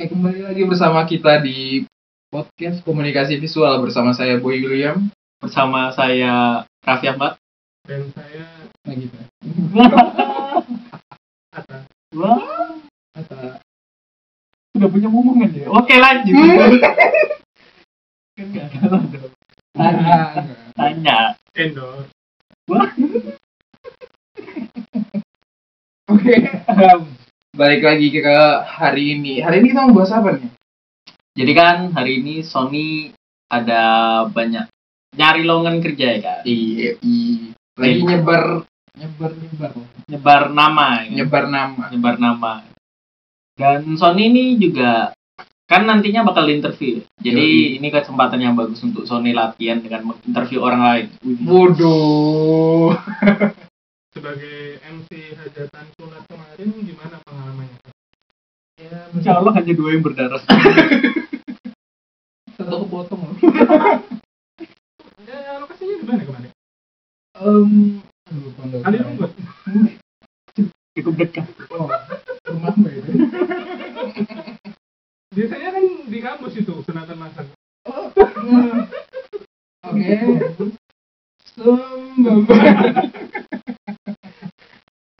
Oke, kembali lagi bersama kita di podcast komunikasi visual bersama saya Boy William. bersama saya Raffi Ahmad. dan saya gitu. Atta Wah, Kata sudah punya momongan ya. Oke lanjut. kan nggak salah dong. Tanya, tanya. Endor Wah, Oke. Balik lagi ke hari ini. Hari ini kita mau bahas apa nih? jadi kan hari ini Sony ada banyak nyari lowongan kerja ya kan. Iya, iya. Lagi nyebar nyebar nyebar Nyebar nama, ya. nyebar nama. nyebar nama. Dan Sony ini juga kan nantinya bakal interview. Jadi Yoi. ini kesempatan yang bagus untuk Sony latihan dengan interview orang lain. Waduh. sebagai MC hajatan sunat kemarin gimana Ya, Insya Allah hanya dua yang berdarah. satu kepotong loh. ya lokasinya di mana kemarin lupa. kali rumput Cukup dekat. Oh, rumahmu itu. biasanya kan di kampus itu sunatan masal Oke. Sembah. Jadi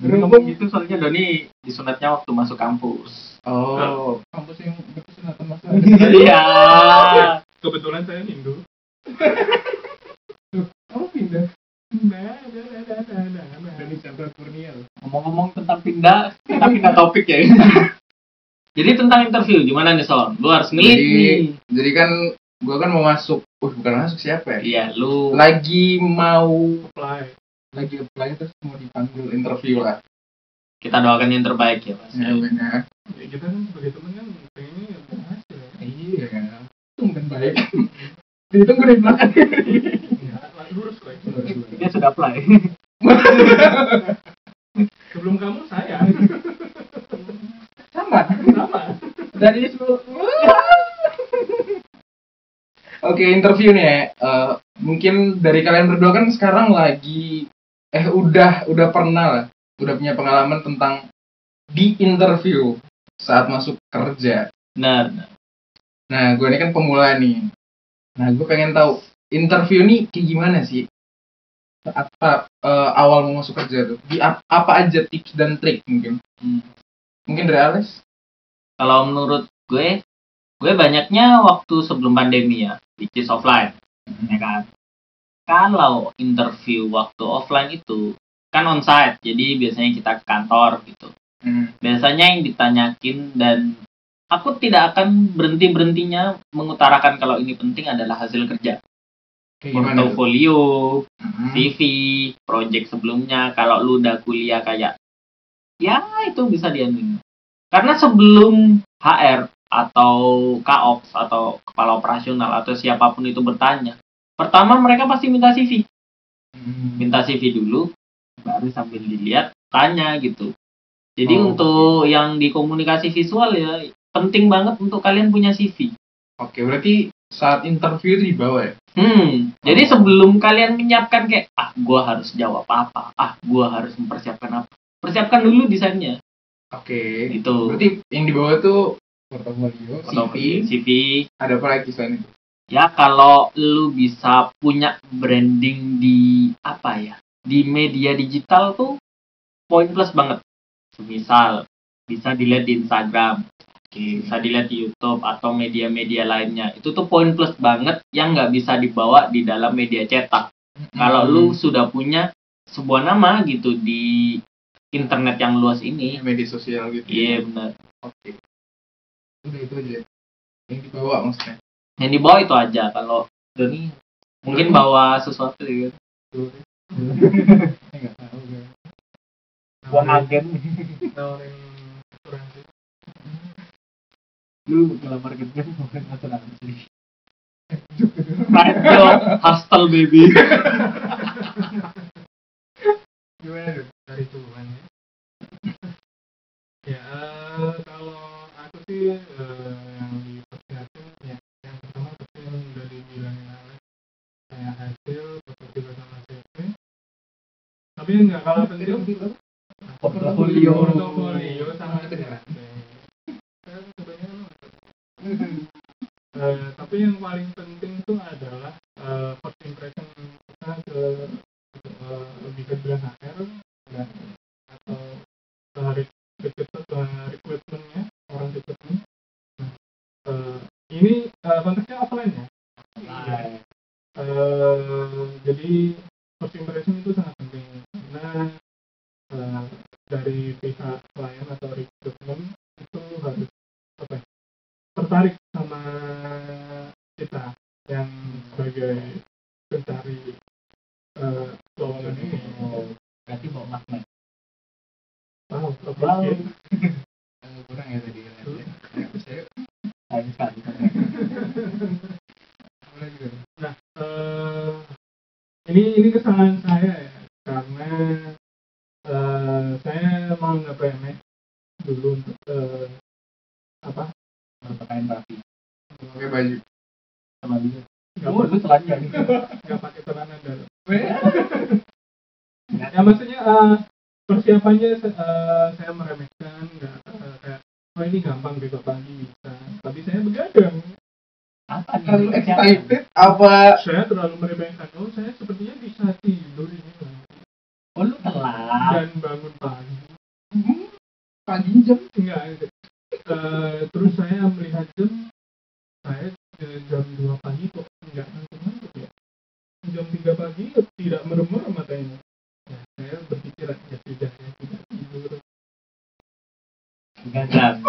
ngomong gitu soalnya Doni disunatnya waktu masuk kampus. Oh, kampus yang betul sunatan masal. Iya. kebetulan saya Hindu Kamu pindah nah, nah, nah, nah, nah, nah, nah. dari Chandra Kurnia loh. Ngomong-ngomong tentang pindah, kita pindah topik ya. Jadi tentang interview, gimana nih Son? Lu harus ngelit Jadi- nih. Jadi kan gua kan mau masuk. Uh, bukan masuk siapa ya? Iya, lu Lagi mau apply lagi apply terus mau dipanggil interview lah. kita doakan yang terbaik ya, Mas. Ya benar. ya, kita kan sebagai teman kan pengennya berhasil ya Iya. Tumben baik. Ditunggu di belakang. ya lurus kok itu. Dia sudah apply. sebelum kamu saya Sama. sama Dari sebelum. Oke interview nih ya. Eh, mungkin dari kalian berdua kan sekarang lagi eh udah udah pernah lah udah punya pengalaman tentang di interview saat masuk kerja. Benar. Nah, gue ini kan pemula nih. Nah, gue pengen tahu interview nih kayak gimana sih? Apa eh, awal mau masuk kerja tuh? Di ap- apa aja tips dan trik mungkin? Hmm. Mungkin dari Alex? Kalau menurut gue, gue banyaknya waktu sebelum pandemi ya, which is offline, ya kan. Kalau interview waktu offline itu kan onsite, jadi biasanya kita ke kantor gitu. Hmm. biasanya yang ditanyakin dan aku tidak akan berhenti berhentinya mengutarakan kalau ini penting adalah hasil kerja Kayak portofolio Hmm. CV project sebelumnya kalau lu udah kuliah kayak ya itu bisa diambil karena sebelum HR atau KOPS atau kepala operasional atau siapa pun itu bertanya pertama mereka pasti minta CV Hmm. minta CV dulu baru sambil dilihat tanya gitu jadi Oh. untuk yang di komunikasi visual ya penting banget untuk kalian punya CV Oke, berarti saat interview itu dibawa ya? hmm jadi Oh. sebelum kalian menyiapkan kayak ah gua harus jawab apa ah gua harus mempersiapkan apa persiapkan dulu desainnya Oke. gitu Berarti yang dibawa tuh portofolio, CV, CV ada apa lagi selain itu? Ya kalau lu bisa punya branding di apa ya di media digital tuh poin plus banget misal bisa dilihat di Instagram bisa dilihat di YouTube atau media-media lainnya itu tuh poin plus banget yang nggak bisa dibawa di dalam media cetak kalau Hmm. lu sudah punya sebuah nama gitu di internet yang luas ini media sosial gitu. iya benar Oke. Udah itu aja. Yang dibawa maksudnya. Yang dibawa itu aja kalau Doni mungkin bawa sesuatu Saya nggak tahu gue. agen nawarin asuransi lu ngelamar kerja bukan asuransi Radio hostel baby Gimana tuh? dari Tuhan ya. ya kalau aku sih eh, tapi nggak kalah penting Portofolio. portofolio sama Eh, tapi yang paling penting itu adalah eh, first impression kita ke eh, lebih ke bilang HR dan atau ke hari recruitment ke recruitmentnya orang recruitment nah, eh, ini eh, konteksnya offline ya? Eh, jadi first impression itu sangat eh, dari pihak klien atau recruitment itu harus apa ya, tertarik sama kita yang sebagai pencari eh, lowongan ini. berarti bawa magnet Wow, Wow. oke. Eh, kurang ya tadi kan ya, saya sayang sekali mulai juga Nah, eh, ini ini kesalahan saya ya, karena eh, saya mau nge-PMS dulu untuk eh, apa? berpakaian rapi pakai baju sama dia Nggak Oh, lu telanjang nggak pakai celana dalam. Ya maksudnya eh, persiapannya eh, saya meremehkan, nggak eh, kayak oh ini gampang besok pagi bisa. Tapi saya begadang. apa terlalu excited apa Saya terlalu meremehkan. Oh saya sepertinya bisa tidur ini oh lu telat dan bangun pagi. pagi jam Enggak. Eh, terus saya melihat jam saya jam 2 pagi kok enggak ngantuk-ngantuk ya. Jam 3 pagi tidak merem-merem them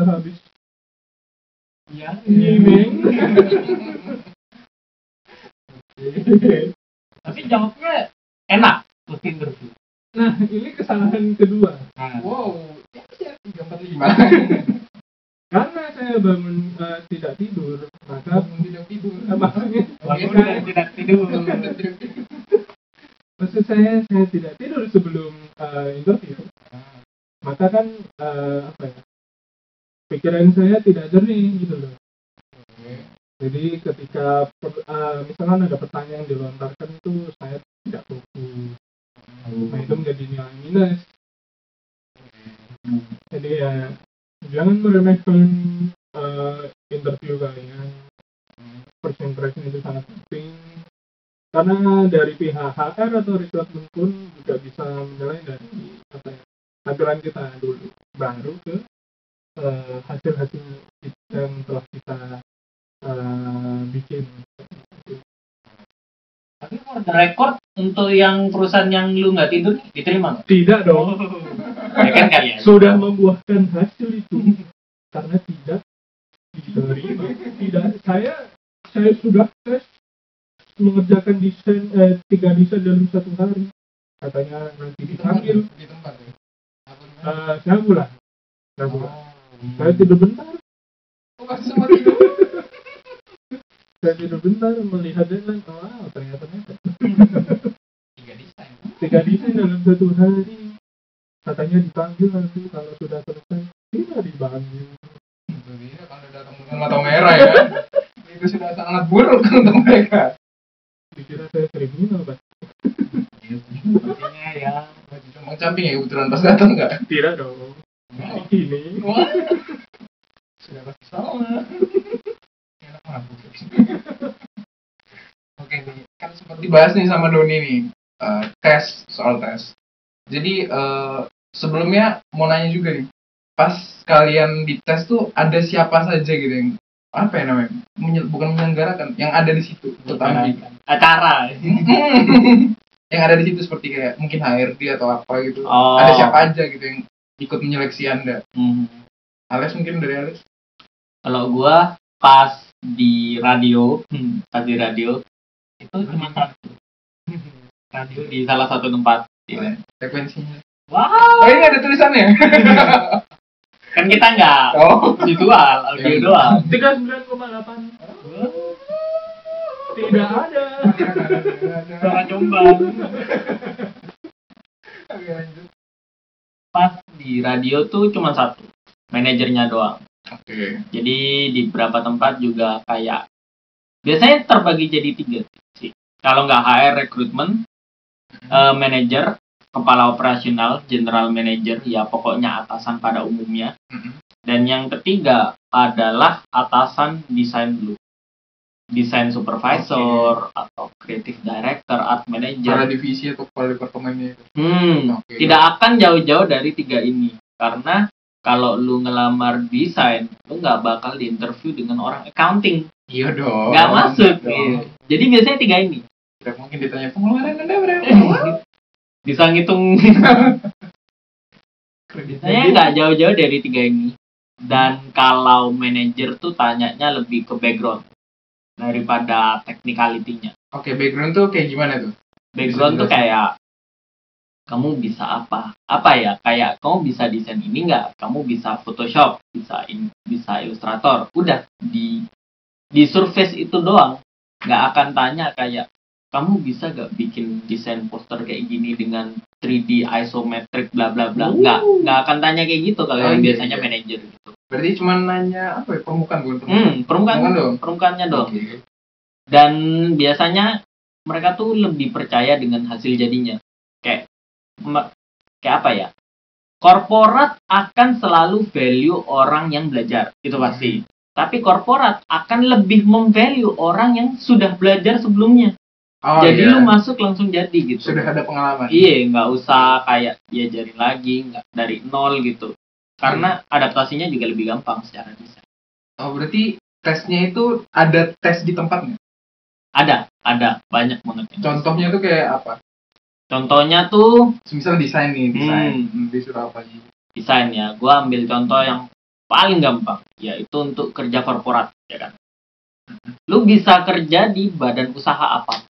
Apakah habis iya nyimeng? tapi jawabnya enak terus interview Nah, ini kesalahan kedua. nah, wow ya tiga empat lima Karena saya bangun eh, tidak tidur, maka bangun tidak tidur eh, maksudnya bangun dan tidak tidur maksud saya saya tidak tidur sebelum eh, interview. Maka kan eh, apa ya? Pikiran saya tidak jernih gitu loh. Jadi ketika per- eh, misalkan ada pertanyaan yang dilontarkan itu saya tidak fokus. Nah itu menjadi nilai minus. Jadi ya jangan meremehkan eh, interview kalian. First impression itu sangat penting. Karena dari pihak HR atau recruitment pun juga bisa menilai dari apa ya, tampilan kita dulu, baru ke eh, hasil-hasil yang telah kita eh, bikin. tapi for the record untuk yang perusahaan yang lu nggak tidur diterima Tidak dong. ya kan kalian sudah membuahkan hasil itu. Karena tidak diterima. Tidak saya saya sudah tes mengerjakan desain eh, tiga desain dalam satu hari. Katanya nanti dipanggil. Di tempat ya? Gimana Eh, saya pulang saya pulang Oh. Saya tidur bentar. Saya tidur bentar melihat deadline. Oh ternyata mepet. Tiga desain. Tiga desain dalam satu hari. Katanya dipanggil nanti kalau sudah selesai. Tidak dipanggil. Dia kalau datang dengan mata merah ya. Itu sudah sangat buruk untuk mereka. Dikira saya kriminal pak. Sepertinya ya cuma camping ya kebetulan pas datang nggak tidak dong ini Wah. sudah pasti sama enak mabuk oke nih kan sempat dibahas nih sama Doni nih eh, tes soal tes jadi eh, sebelumnya mau nanya juga nih pas kalian dites tuh ada siapa saja gitu yang apa ya namanya Menye- bukan menyelenggarakan yang ada di situ tetapi acara yang ada di situ seperti kayak mungkin HRD atau apa gitu oh ada siapa aja gitu yang ikut menyeleksi anda Hmm. Alex mungkin dari Alex kalau gua pas di radio hmm, pas di radio itu cuma satu radio di salah satu tempat Iya. frekuensinya Wow. Oh ini ada tulisannya. Kan kita nggak oh. visual, audio Iya. doang. 39,8 tidak ada Sama Jombang. Oke, lanjut. Pas di radio tuh cuma satu, manajernya doang. Oke. Jadi di beberapa tempat juga kayak biasanya terbagi jadi tiga sih. Kalau nggak HR recruitment, eh, manager, kepala operasional, general manager, ya pokoknya atasan pada umumnya. Mhm. Dan yang ketiga adalah atasan desain dulu. Desain supervisor atau creative director, art Kepala manager. divisi atau kepala departemennya. Hmm, Oke. tidak akan jauh-jauh dari tiga ini karena kalau lu ngelamar desain, lu nggak bakal diinterview dengan orang accounting, Iya dong. nggak masuk. dong. Iya. Jadi biasanya tiga ini. Tidak mungkin ditanya pengeluaran anda berapa? Bisa ngitung, Kredit saya nggak jauh-jauh dari tiga ini. Dan kalau manajer tuh tanyanya lebih ke background daripada technicality-nya. Oke, background tuh kayak gimana tuh? Background tuh kayak kamu bisa apa? Apa ya? Kayak kamu bisa desain ini nggak? Kamu bisa Photoshop, bisa in, bisa Illustrator. Udah di di surface itu doang. Nggak akan tanya kayak kamu bisa gak bikin desain poster kayak gini dengan 3D isometric bla bla bla. Nggak nggak akan tanya kayak gitu kalau Oh, yang iya, biasanya iya. manajer gitu. Berarti cuma nanya apa ya? Permukaan bukan permukaan. Hmm, permukaan Permukaan dong. permukaannya dong. Oke. dan biasanya mereka tuh lebih percaya dengan hasil jadinya kayak kayak apa ya korporat akan selalu value orang yang belajar itu pasti tapi korporat akan lebih memvalue orang yang sudah belajar sebelumnya Oh, jadi iya. lu masuk langsung jadi gitu sudah ada pengalaman. iya nggak usah kayak diajarin lagi nggak dari nol gitu karena adaptasinya juga lebih gampang secara desain Oh, berarti tesnya itu ada tes di tempatnya. ada ada banyak banget Contohnya tuh kayak apa? contohnya tuh Misal desain nih, desain. Hmm. Hmm. Apa sih? desain ya gue ambil contoh yang paling gampang yaitu untuk kerja korporat ya kan lu bisa kerja di badan usaha apa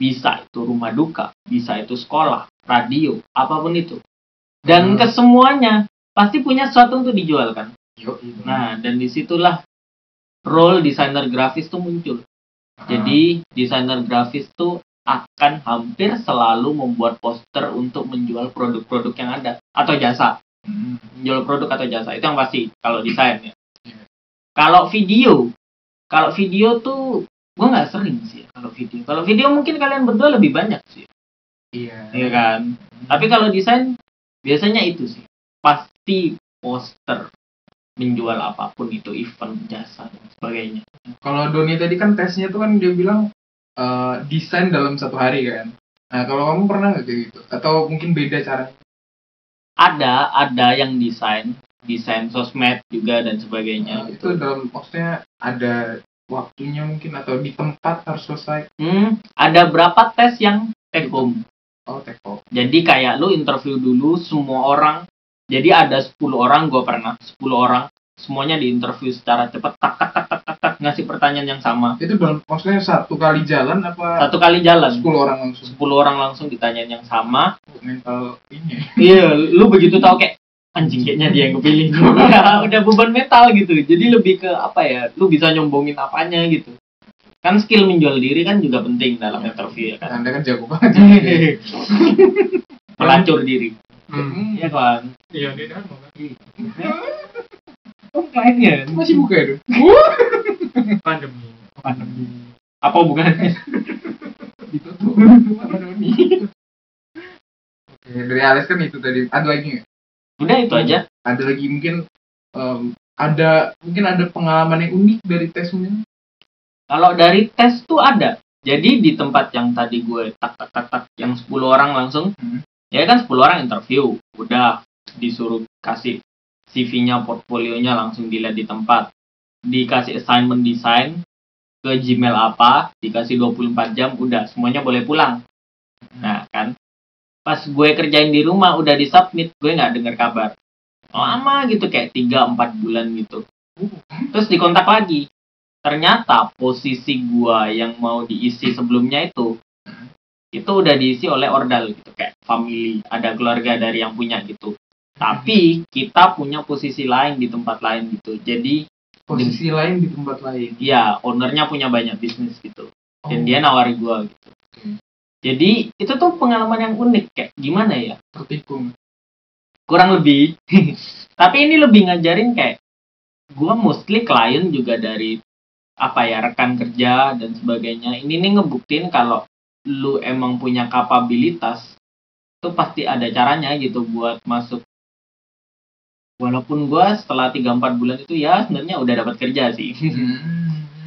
bisa itu rumah duka bisa itu sekolah radio apa pun itu dan Hmm. kesemuanya pasti punya sesuatu untuk dijual kan Yo, itu. nah dan di situlah role desainer grafis tuh muncul Ah. jadi desainer grafis tuh akan hampir selalu membuat poster untuk menjual produk-produk yang ada atau jasa Hmm. jual produk atau jasa itu yang pasti kalau desain ya Iya. kalau video kalau video tuh gue nggak sering sih kalau video kalau video mungkin kalian berdua lebih banyak sih Iya. iya kan tapi kalau desain biasanya itu sih pasti poster menjual apa pun itu event jasa dan sebagainya Kalau Doni tadi kan tesnya tuh kan dia bilang eh, desain dalam satu hari kan. Nah, kalau kamu pernah nggak kayak gitu? Atau mungkin beda caranya? ada ada yang desain desain sosmed juga dan sebagainya Nah, itu dalam maksudnya ada waktunya mungkin atau di tempat harus selesai. hmm, ada berapa tes yang take home Oh, teko. Jadi kayak lu interview dulu semua orang. Jadi ada 10 orang, gue pernah 10 orang, semuanya diinterview secara cepat, tak tak tak tak tak, tak ngasih pertanyaan yang sama. Itu dalam maksudnya satu kali jalan apa Satu kali jalan, 10 orang langsung 10 orang langsung ditanyain yang sama. mental ini. ya. Iya, lu begitu tahu kayak anjing kayaknya dia yang kepilih. udah, beban metal gitu. Jadi lebih ke apa ya? Lu bisa nyombongin apanya gitu. Kan skill menjual diri kan juga penting dalam interview ya kan. Anda kan jago banget. Pelacur diri. Hmm. Iya kan? Iya, dia kan mau kan. Oh, kliennya. Masih buka itu. Pandemi. Apa bukannya? Ditutup Doni. Oke, dari Alex kan itu tadi. Ada lagi nggak? Udah itu aja. Ada lagi mungkin em, ada mungkin ada pengalaman yang unik dari tesnya. Kalau dari tes tuh ada. Jadi di tempat yang tadi gue tak tak tak tak yang 10 orang langsung, Hmm. ya kan 10 orang interview, udah disuruh kasih CV-nya, portfolionya langsung dilihat di tempat. Dikasih assignment desain ke Gmail apa, dikasih 24 jam, udah semuanya boleh pulang. Nah kan, pas gue kerjain di rumah udah disubmit, gue nggak dengar kabar. Lama gitu kayak 3-4 bulan gitu. Terus dikontak lagi. Ternyata posisi gua yang mau diisi sebelumnya itu itu udah diisi oleh ordal gitu kayak family ada keluarga dari yang punya gitu tapi kita punya posisi lain di tempat lain gitu jadi Posisi lain di tempat lain. ya ownernya punya banyak bisnis gitu Oh, dan dia nawari gua gitu. Jadi itu tuh pengalaman yang unik kayak gimana ya? Tertikung. kurang lebih. Tapi ini lebih ngajarin kayak gua mostly klien juga dari apa ya rekan kerja dan sebagainya. Ini nih ngebuktiin kalau lu emang punya kapabilitas itu pasti ada caranya gitu buat masuk. Walaupun gua setelah 3-4 bulan itu ya sebenarnya udah dapat kerja sih.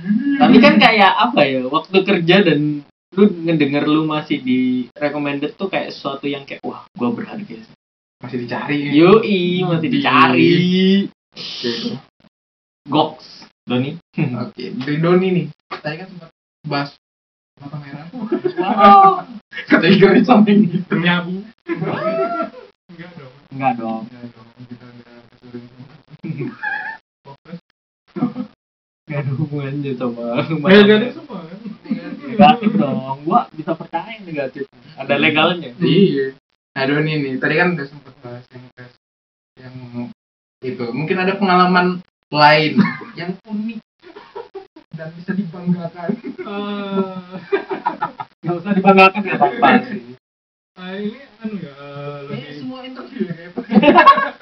Hmm. tapi kan kayak apa ya waktu kerja dan lu ngedenger lu masih di recommended tuh kayak sesuatu yang kayak wah gua berharga sih. masih dicari. Yoi, masih dicari. Oke. Goks, Doni. Oke, dari Doni nih. Tadi kan sempat bahas mata merah. Wow. Kategori sampai gitu. Penyabu. Enggak dong. Enggak dong. Enggak dong. Kita enggak Enggak ada hubungannya sama. Negatif semua kan. Negatif dong. Gua bisa percaya yang negatif. Ada legalnya. Iya. Nah Doni nih, tadi kan udah sempat bahas yang tes yang itu. Mungkin ada pengalaman lain yang unik dan bisa dibanggakan. Eh, Enggak usah dibanggakan ya apa sih. ah, ini anu ya lebih semua interview ya kayak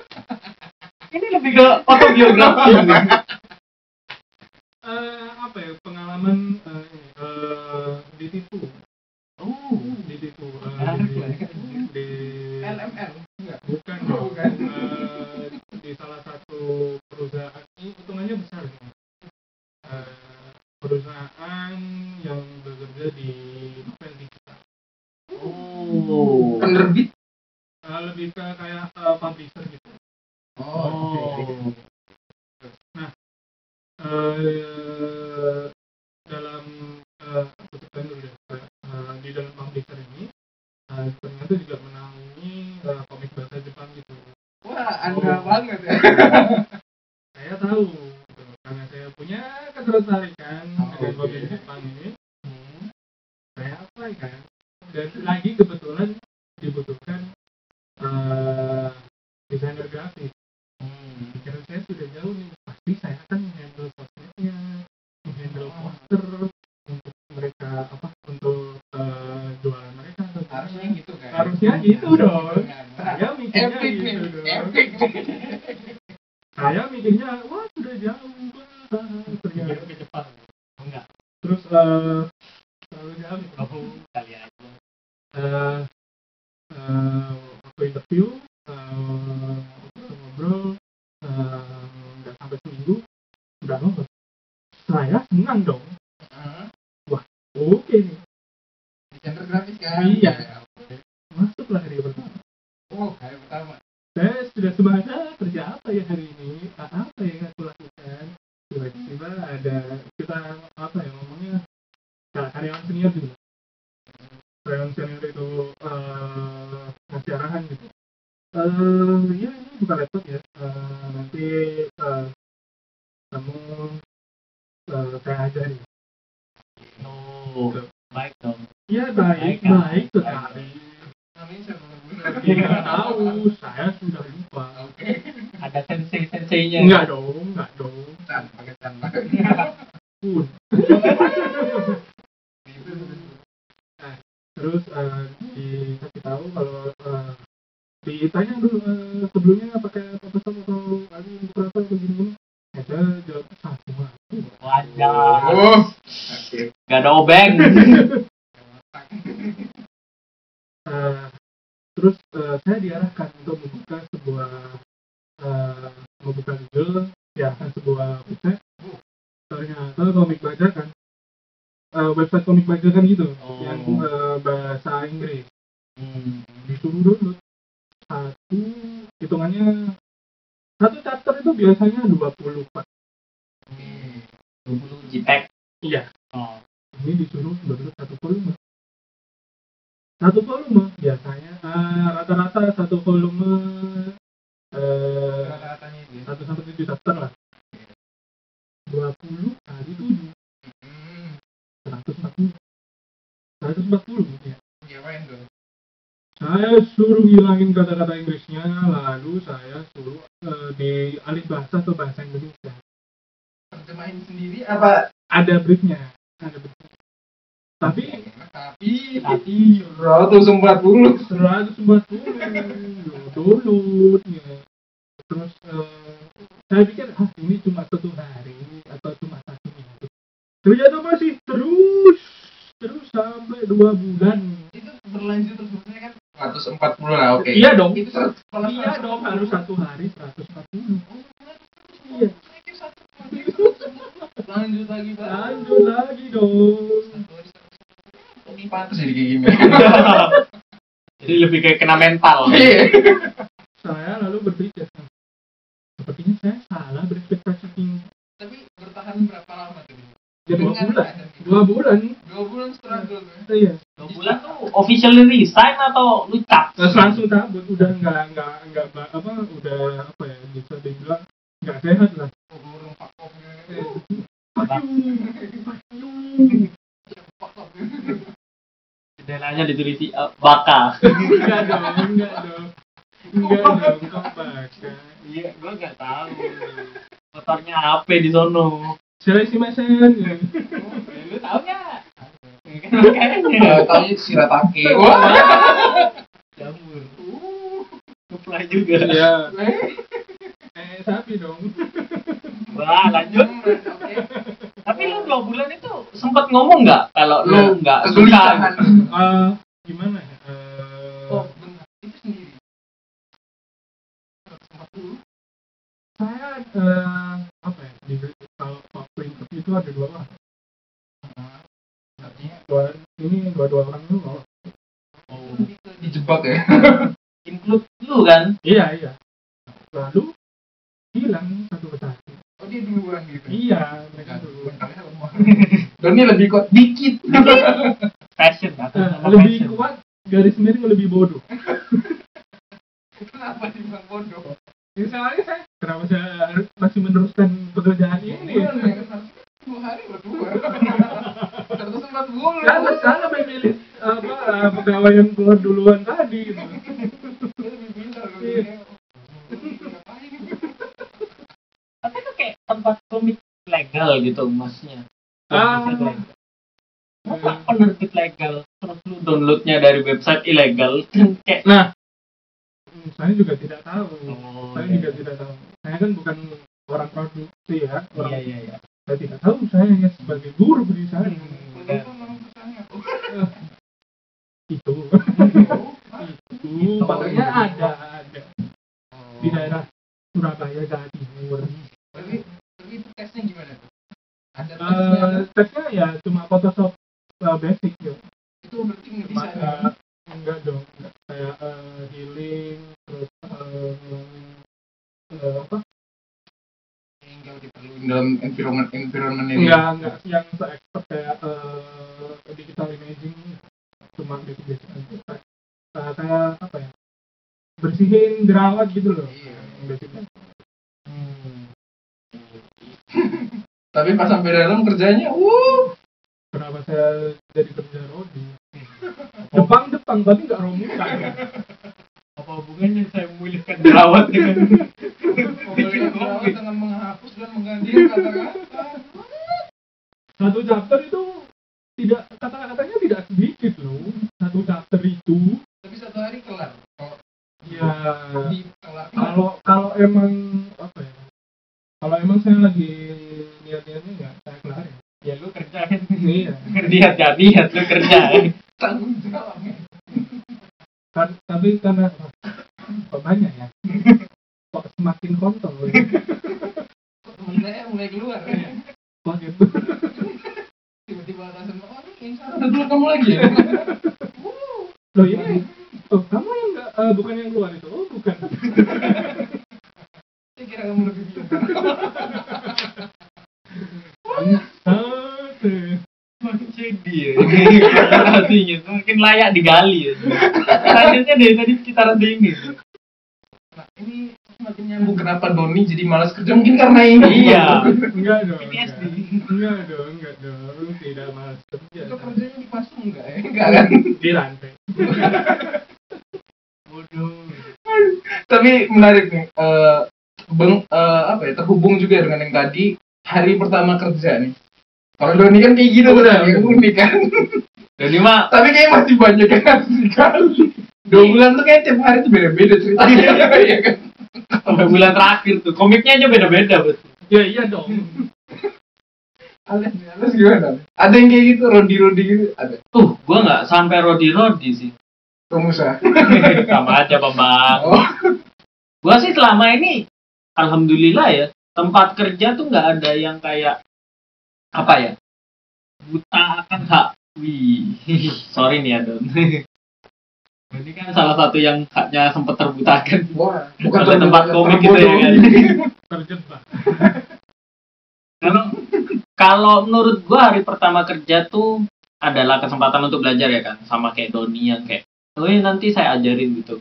Ini lebih ke autobiografi. Eh, apa ya pengalaman eh, ini, eh, ditipu Oh, ditipu Menarik di, ya. di LML enggak? bukan Oh, bukan. Eh, di salah satu perusahaan ini hitungannya besar. Eh, perusahaan yang bekerja di novel digital Oh. Penerbit. Eh, lebih ke kayak eh, publisher gitu dikasih tahu kalau eh, ditanya dulu eh, sebelumnya pakai Photoshop atau Ali berapa atau gini gini ya saya jawab satu Wajar. Oh. Oke. Gak ada obeng. Eh, terus eh, saya diarahkan untuk membuka sebuah eh, membuka Google ya kan sebuah website ternyata komik bajakan Eh, website komik bajakan gitu Oh. yang eh, bahasa Inggris Hmm. disuruh download satu hitungannya satu chapter itu biasanya 20 pak 20 JPEG. iya Oh. ini disuruh download satu volume satu volume biasanya eh, rata-rata satu volume eh, Rata-ratanya itu. satu sampai tujuh chapter lah 20 kali 7 Hmm. 140 140 ya Ya tuh? Saya suruh hilangin kata-kata Inggrisnya, lalu saya suruh eh, dialih bahasa ke bahasa Indonesia. Terjemahin sendiri apa? Ada briefnya, ada briefnya. Tapi Tapi Tapi 140 140 tulut ya. Terus eh, saya pikir ah ini cuma satu hari atau cuma satu minggu. Ternyata masih terus terus sampai dua bulan. itu berlanjut terus maksudnya kan 140 lah oke. Iya dong. Itu 100 kalau Iya 140. dong harus satu hari 140. Iya. Lanjut lagi Pak. Lanjut lagi dong. Ini pantas jadi kayak gini. jadi lebih kayak kena mental. Iya. Saya lalu berpikir "Hmm, sepertinya saya salah berekspektasi tinggi. Tapi bertahan berapa lama tuh? Ya dua bulan. Dua bulan. Dua bulan struggle tuh. Iya. Dua bulan tuh officially resign atau lu cap? Terus langsung cabut udah nggak nggak nggak ba- apa udah apa ya bisa dibilang nggak sehat lah. Pak kop. Jendelanya ditulis uh, baka. Enggak dong, enggak dong. Enggak dong, kok baka. Iya, gua nggak tahu. Motornya apa di sono? Silai si mesen. ya. Lu tahu nggak? Kan makanya. Tahu siratake. Wah. Jamur. Supply juga. Iya. Eh, sapi dong. Wah, lanjut. Tapi lu dua bulan itu sempat ngomong nggak kalau Ya, lu nggak Kesulitan. suka? Eh, gimana ya? Eh, Oh, benar. Itu sendiri. 140. saya eh, apa ya? Di, kalau waktu interview itu ada dua orang. Artinya Dua, ini dua-dua orang itu lolos. Oh, dijebak ya. include lu kan? Iya, iya. Lalu hilang satu persatu. Oh dia duluan gitu. Iya, mereka dulu. Bentarnya lemah. Doni lebih kuat dikit. Fashion kan? Eh, Sama lebih fashion. kuat garis miring lebih bodoh. Kenapa dibilang bodoh? Misalnya saya kenapa saya masih meneruskan pekerjaan ini? Ya kan dua hari berdua. Seratus empat bulan. Saya salah memilih apa eh, pegawai yang keluar duluan tadi. Gitu. Iya. Tapi itu kayak tempat komik legal gitu maksudnya. Ah. Masa penerbit legal terus lu downloadnya dari website ilegal dan kayak Nah, hmm, saya juga tidak tahu. Oh, saya iya. juga tidak tahu. Saya kan bukan orang produksi ya. Iya Orang, iya iya. Saya tidak tahu. Saya hanya sebagai guru di sana. Nama perusahaannya. Itu. Itu. Makanya ada, ada di daerah Surabaya Jawa Timur. Tapi itu tesnya gimana? Ada tesnya. Eh, tesnya ya cuma Photoshop eh, basic ya. Itu berarti nggak bisa. Ma- eh, enggak dong, enggak. kayak eh, healing terus eh, eh, apa? Dalam environment environment ini. Enggak, enggak yang se-expert kayak eh, digital imaging cuma basic-basic aja. Eh, kayak apa ya? Bersihin jerawat gitu loh. Iya. Yang basic Hmm. Tapi pas sampai dalam kerjanya, wuh. Kenapa saya jadi kerja rodi? Jepang Jepang tapi nggak romukan. Apa hubungannya saya memulihkan jerawat dengan Memulihkan jerawat dengan menghapus dan menggantikan kata-kata. Satu chapter itu tidak kata-katanya tidak sedikit loh. Satu chapter itu Tapi satu hari kelar. Kalau ya kelar. kalau kalau emang apa ya? Kalau emang saya lagi niat-niatnya ya saya kelarin. ya lu kerja kan Iya. niat gak niat lu kerja tanggung jawabnya. Kan, tapi karena kok banyak ya. Kok semakin kontol. Kok saya mulai keluar. Kok gitu. Tiba-tiba atasan, oh ini insya Allah dulu kamu lagi ya. Loh ini Oh, kamu yang enggak eh, bukan yang keluar itu. Oh, bukan. Saya kira kamu lebih. Aduh. makin sedih ya artinya makin layak digali ya selanjutnya dari tadi sekitaran ini Nah, ini semakin nyambung kenapa Doni jadi malas kerja mungkin karena ini. Iya. Enggak dong. PTSD. Enggak. enggak dong, enggak dong. Tidak malas kerja. Itu kerjanya dipasung enggak ya? Enggak kan? Di rantai. bodoh Tapi menarik nih. eh beng, eh, apa ya? Terhubung juga dengan yang tadi hari pertama kerja nih. Kalau Doni kan kayak gitu Udah, yang udah. unik kan. Jadi mah Tapi kayaknya masih banyak yang harus dikali. Dua bulan tuh kayak tiap hari tuh beda-beda ceritanya. Iya kan? sampai bulan terakhir tuh komiknya aja beda-beda betul. ya iya dong Ales, Ales gimana? Ada yang kayak gitu, rodi-rodi gitu? Ada. Tuh, gua nggak sampai rodi-rodi sih. Romusa. Sama aja bang. Oh. Gua sih selama ini, alhamdulillah ya, tempat kerja tuh nggak ada yang kayak apa ya buta akan hak. Wih, sorry nih ya Don. Ini kan salah satu yang haknya sempat terbutakan. Wah, Ada tempat terbodoh- komik gitu ya kan. terjebak Kalau kalau menurut gua hari pertama kerja tuh adalah kesempatan untuk belajar ya kan, sama kayak Doni yang kayak, oh iya, nanti saya ajarin gitu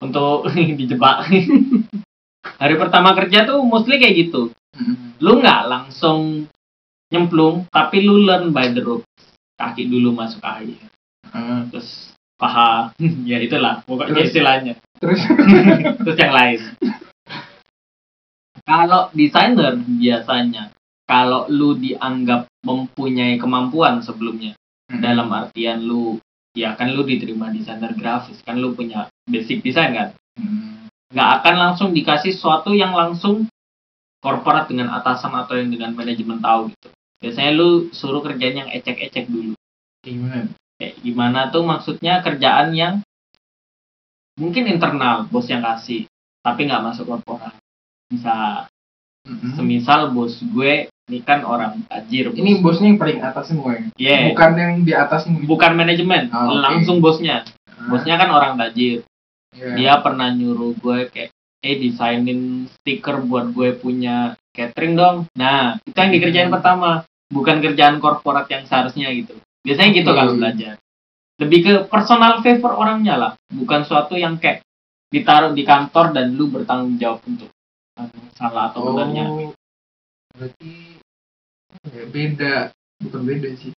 untuk dijebak. hari pertama kerja tuh mostly kayak gitu. Hmm. Lu nggak langsung nyemplung, tapi lu learn by the rope. Kaki dulu masuk air, Hmm. terus paha, ya itulah pokoknya Terus? istilahnya. Terus terus yang lain. Kalau desainer biasanya, kalau lu dianggap mempunyai kemampuan sebelumnya, dalam artian lu, ya kan lu diterima desainer grafis, kan lu punya basic desain kan, Hmm. nggak akan langsung dikasih sesuatu yang langsung korporat dengan atasan atau yang dengan manajemen tahu gitu. Biasanya lu suruh kerjaan yang ecek-ecek dulu. gimana? Kayak gimana tuh maksudnya kerjaan yang mungkin internal bos yang kasih, tapi nggak masuk korporat. Bisa Hmm. semisal bos gue ini kan orang tajir. Ini bosnya yang paling atas semua ya? Iya. Bukan yang di atas ini. bukan manajemen, oke. langsung bosnya. Ah, Bosnya kan orang tajir. iya. Dia pernah nyuruh gue kayak eh desainin stiker buat gue punya catering dong. Nah, itu yang dikerjain Hmm. pertama, bukan kerjaan korporat yang seharusnya gitu. Biasanya gitu Oke. kalau belajar. Lebih ke personal favor orangnya lah, bukan suatu yang kayak ditaruh di kantor dan lu bertanggung jawab untuk anu, salah atau benarnya. Oh, berarti ya, beda, bukan beda sih.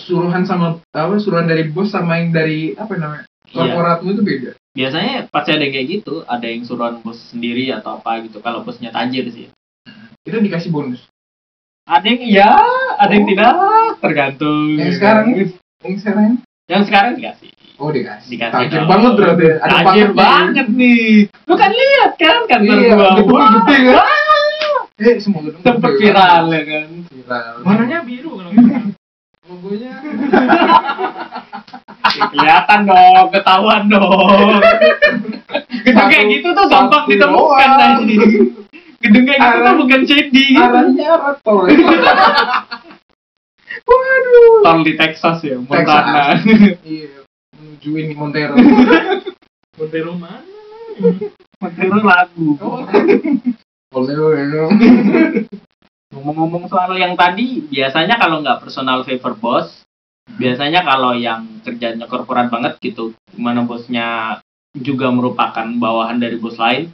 Suruhan sama apa? Suruhan dari bos sama yang dari apa namanya? Iya. Korporatmu itu beda. Biasanya pasti ada yang kayak gitu, ada yang suruhan bos sendiri atau apa gitu. Kalau bosnya tajir sih. Itu dikasih bonus. Ada yang iya, ada yang tidak, tergantung. Yang sekarang Yang sekarang Yang sekarang dikasih. oh dikasih. Dikasih Tajir dong. banget berarti. Ada Tajir banget nih. Lu kan lihat kan kantor Iya, gua. gedung Wah, gede kan? Eh, semua gedung Sempet viral ya kan. Viral. warnanya biru kalau salah. logonya? Ya, kelihatan dong, ketahuan dong. Gedung kayak gitu tuh gampang ditemukan tadi. Gedung kayak gitu tuh bukan shady. Arahnya arah tol. Waduh. Tol di Texas ya, Montana. Iya, menuju ini Montero. Montero mana Montana lagu. Oh. Montero itu. Ngomong-ngomong soal yang tadi, biasanya kalau nggak personal favor bos, biasanya kalau yang kerjanya korporat banget gitu, mana bosnya juga merupakan bawahan dari bos lain,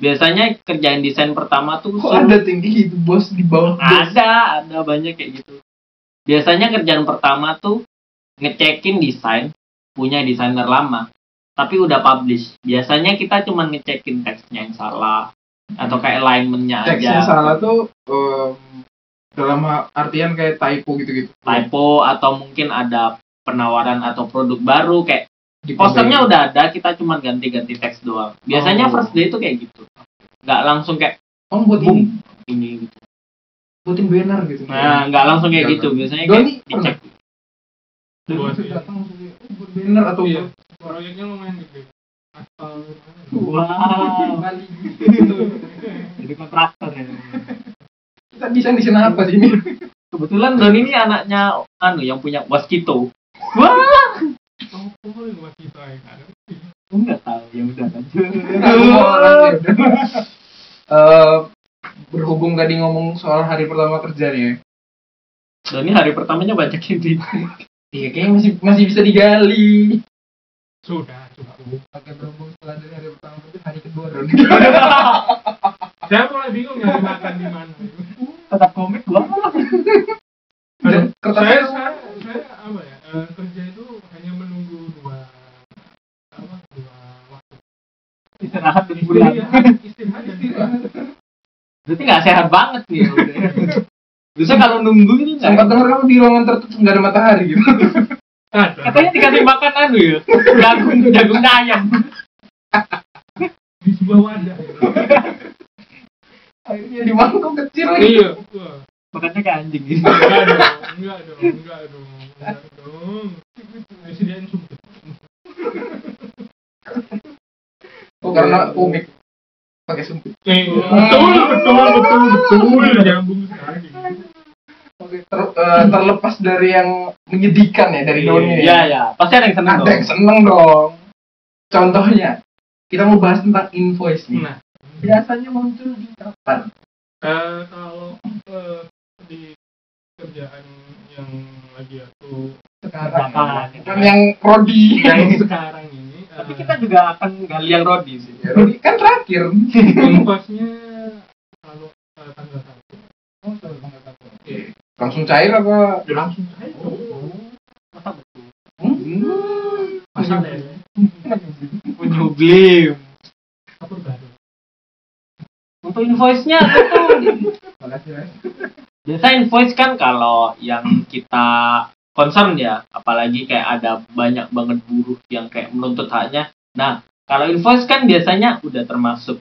biasanya kerjaan desain pertama tuh Kok suruh- ada tinggi itu bos di bawah bos? ada, ada banyak kayak gitu. Biasanya kerjaan pertama tuh ngecekin desain punya desainer lama, tapi udah publish. Biasanya kita cuma ngecekin teksnya yang salah atau kayak alignmentnya Teksnya aja. salah tuh em, dalam artian kayak typo gitu-gitu. typo atau mungkin ada penawaran atau produk baru kayak Di posternya udah ada kita cuma ganti-ganti teks doang. Biasanya Oh. first day itu kayak gitu. Nggak langsung kayak Oh, buat ini, boom ini. gitu. Buatin banner gitu. nah nggak langsung kayak gitu. Biasanya kayak dicek. Gua sih. datang langsung kayak, "Oh, buat banner atau Iya. proyeknya lumayan gede. Wow. Jadi kontraktor ya. Kita bisa di sana apa sih ini? kebetulan Don ini anaknya anu yang punya waskito. Wah oh ya kan Aku nggak tahu ya udah. Eh, berhubung tadi ngomong soal hari pertama kerja nih ya. Don ini hari pertamanya banyak ini Iya, kayaknya masih masih bisa digali. sudah cukup Pakai berhubung setelah dari hari pertama itu hari kedua saya mulai bingung nyari makan di mana tetap komik gua Dan saya saya apa ya eh, kerja itu hanya menunggu sebulan. Iya, istirahat dan istirahat. Berarti nggak sehat banget nih. udah. Bisa kalau nunggu ini nggak. Sempat denger kamu di ruangan tertutup nggak ada matahari gitu. Katanya dikasih makan anu ya, jagung jagung ayam. di sebuah wadah. Akhirnya di mangkok kecil lagi. Iya. Wah. Makannya kayak anjing gitu. Enggak dong, enggak dong, enggak dong, enggak dong. Disediain sumpit. Oh karena unik pakai sumpit. Eh, betul, betul, betul, betul. Nyambung sekali. Oke, ter- eh, terlepas dari yang menyedihkan ya dari daunnya. Iya ya, pasti ada yang seneng Ada dong. yang seneng dong. Contohnya, kita mau bahas tentang invoice nih. Nah, Biasanya muncul di kapan? eh, kalau eh, di kerjaan yang lagi aku Sekarang. Kapan? Bukan yang prodi. yang sekarang ini, Tapi kita juga akan gali yang Rodi sih. Ya, Rodi kan terakhir. kalau eh, tanggal satu. Oh, Oke. Langsung cair apa? Ya langsung saya Masa betul? Hmm. Masa ada ya? Menyublim. Kapur baru. Untuk invoice-nya itu Makasih, Mas. biasa invoice kan kalau yang kita concern ya, apalagi kayak ada banyak banget buruh yang kayak menuntut haknya. Nah, kalau invoice kan biasanya udah termasuk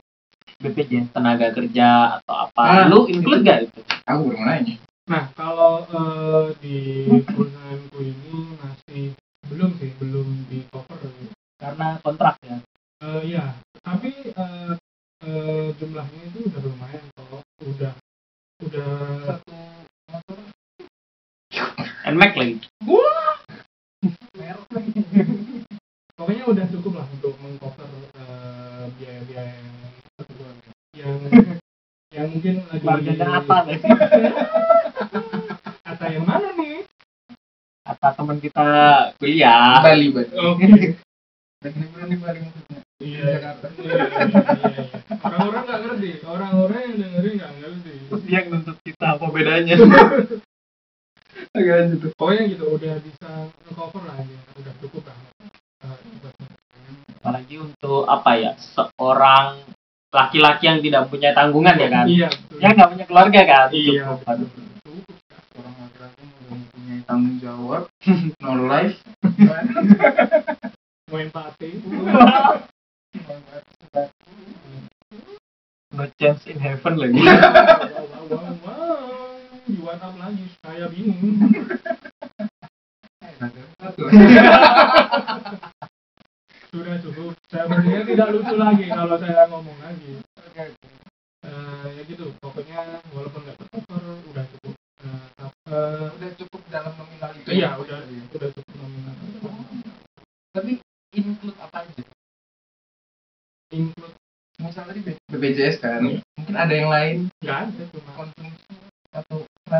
BPJS tenaga kerja atau apa. Lu include gak itu? Aku baru mau nanya. Nah, kalau eh, di perusahaanku ini masih belum sih, belum di cover. Karena kontrak ya. Eh, Iya, tapi eh, eh, jumlahnya itu udah lumayan kalau udah udah Satu. Nmax lagi. pokoknya udah cukup lah untuk mengcover eh, biaya-biaya yang yang yang mungkin lagi Keluarganya apa nih? Atta yang mana nih? Kata teman kita kuliah. Bali, Bali. Oke. Di Bali maksudnya. Iya. Jakarta. Iya, iya, iya, iya. Orang-orang nggak ngerti. Orang-orang yang dengerin nggak ngerti. Terus dia yang nuntut kita apa bedanya? Agak lanjut tuh. Pokoknya gitu udah bisa cover lah ya. Udah cukup lah. Apalagi untuk apa ya? Seorang laki-laki yang tidak punya tanggungan ya kan? Iya. betul. Yang nggak punya keluarga kan? Iya. Cukup. Aduh. Orang laki-laki udah mempunyai tanggung jawab, no life. Main party. No chance in heaven lagi. wow, wow, wow, wow. Di WhatsApp lagi. Saya bingung. Sudah cukup. Saya mestinya tidak lucu lagi kalau saya ngomong lagi. Eh, ya gitu. Pokoknya walaupun nggak tercover udah cukup. Eh, tap- eh, Udah cukup dalam nominal itu. iya udah udah cukup nominal. Tapi include apa aja? Include Misal tadi BPJS kan, Iya. mungkin ada yang lain nggak ada cuma konsumsi atau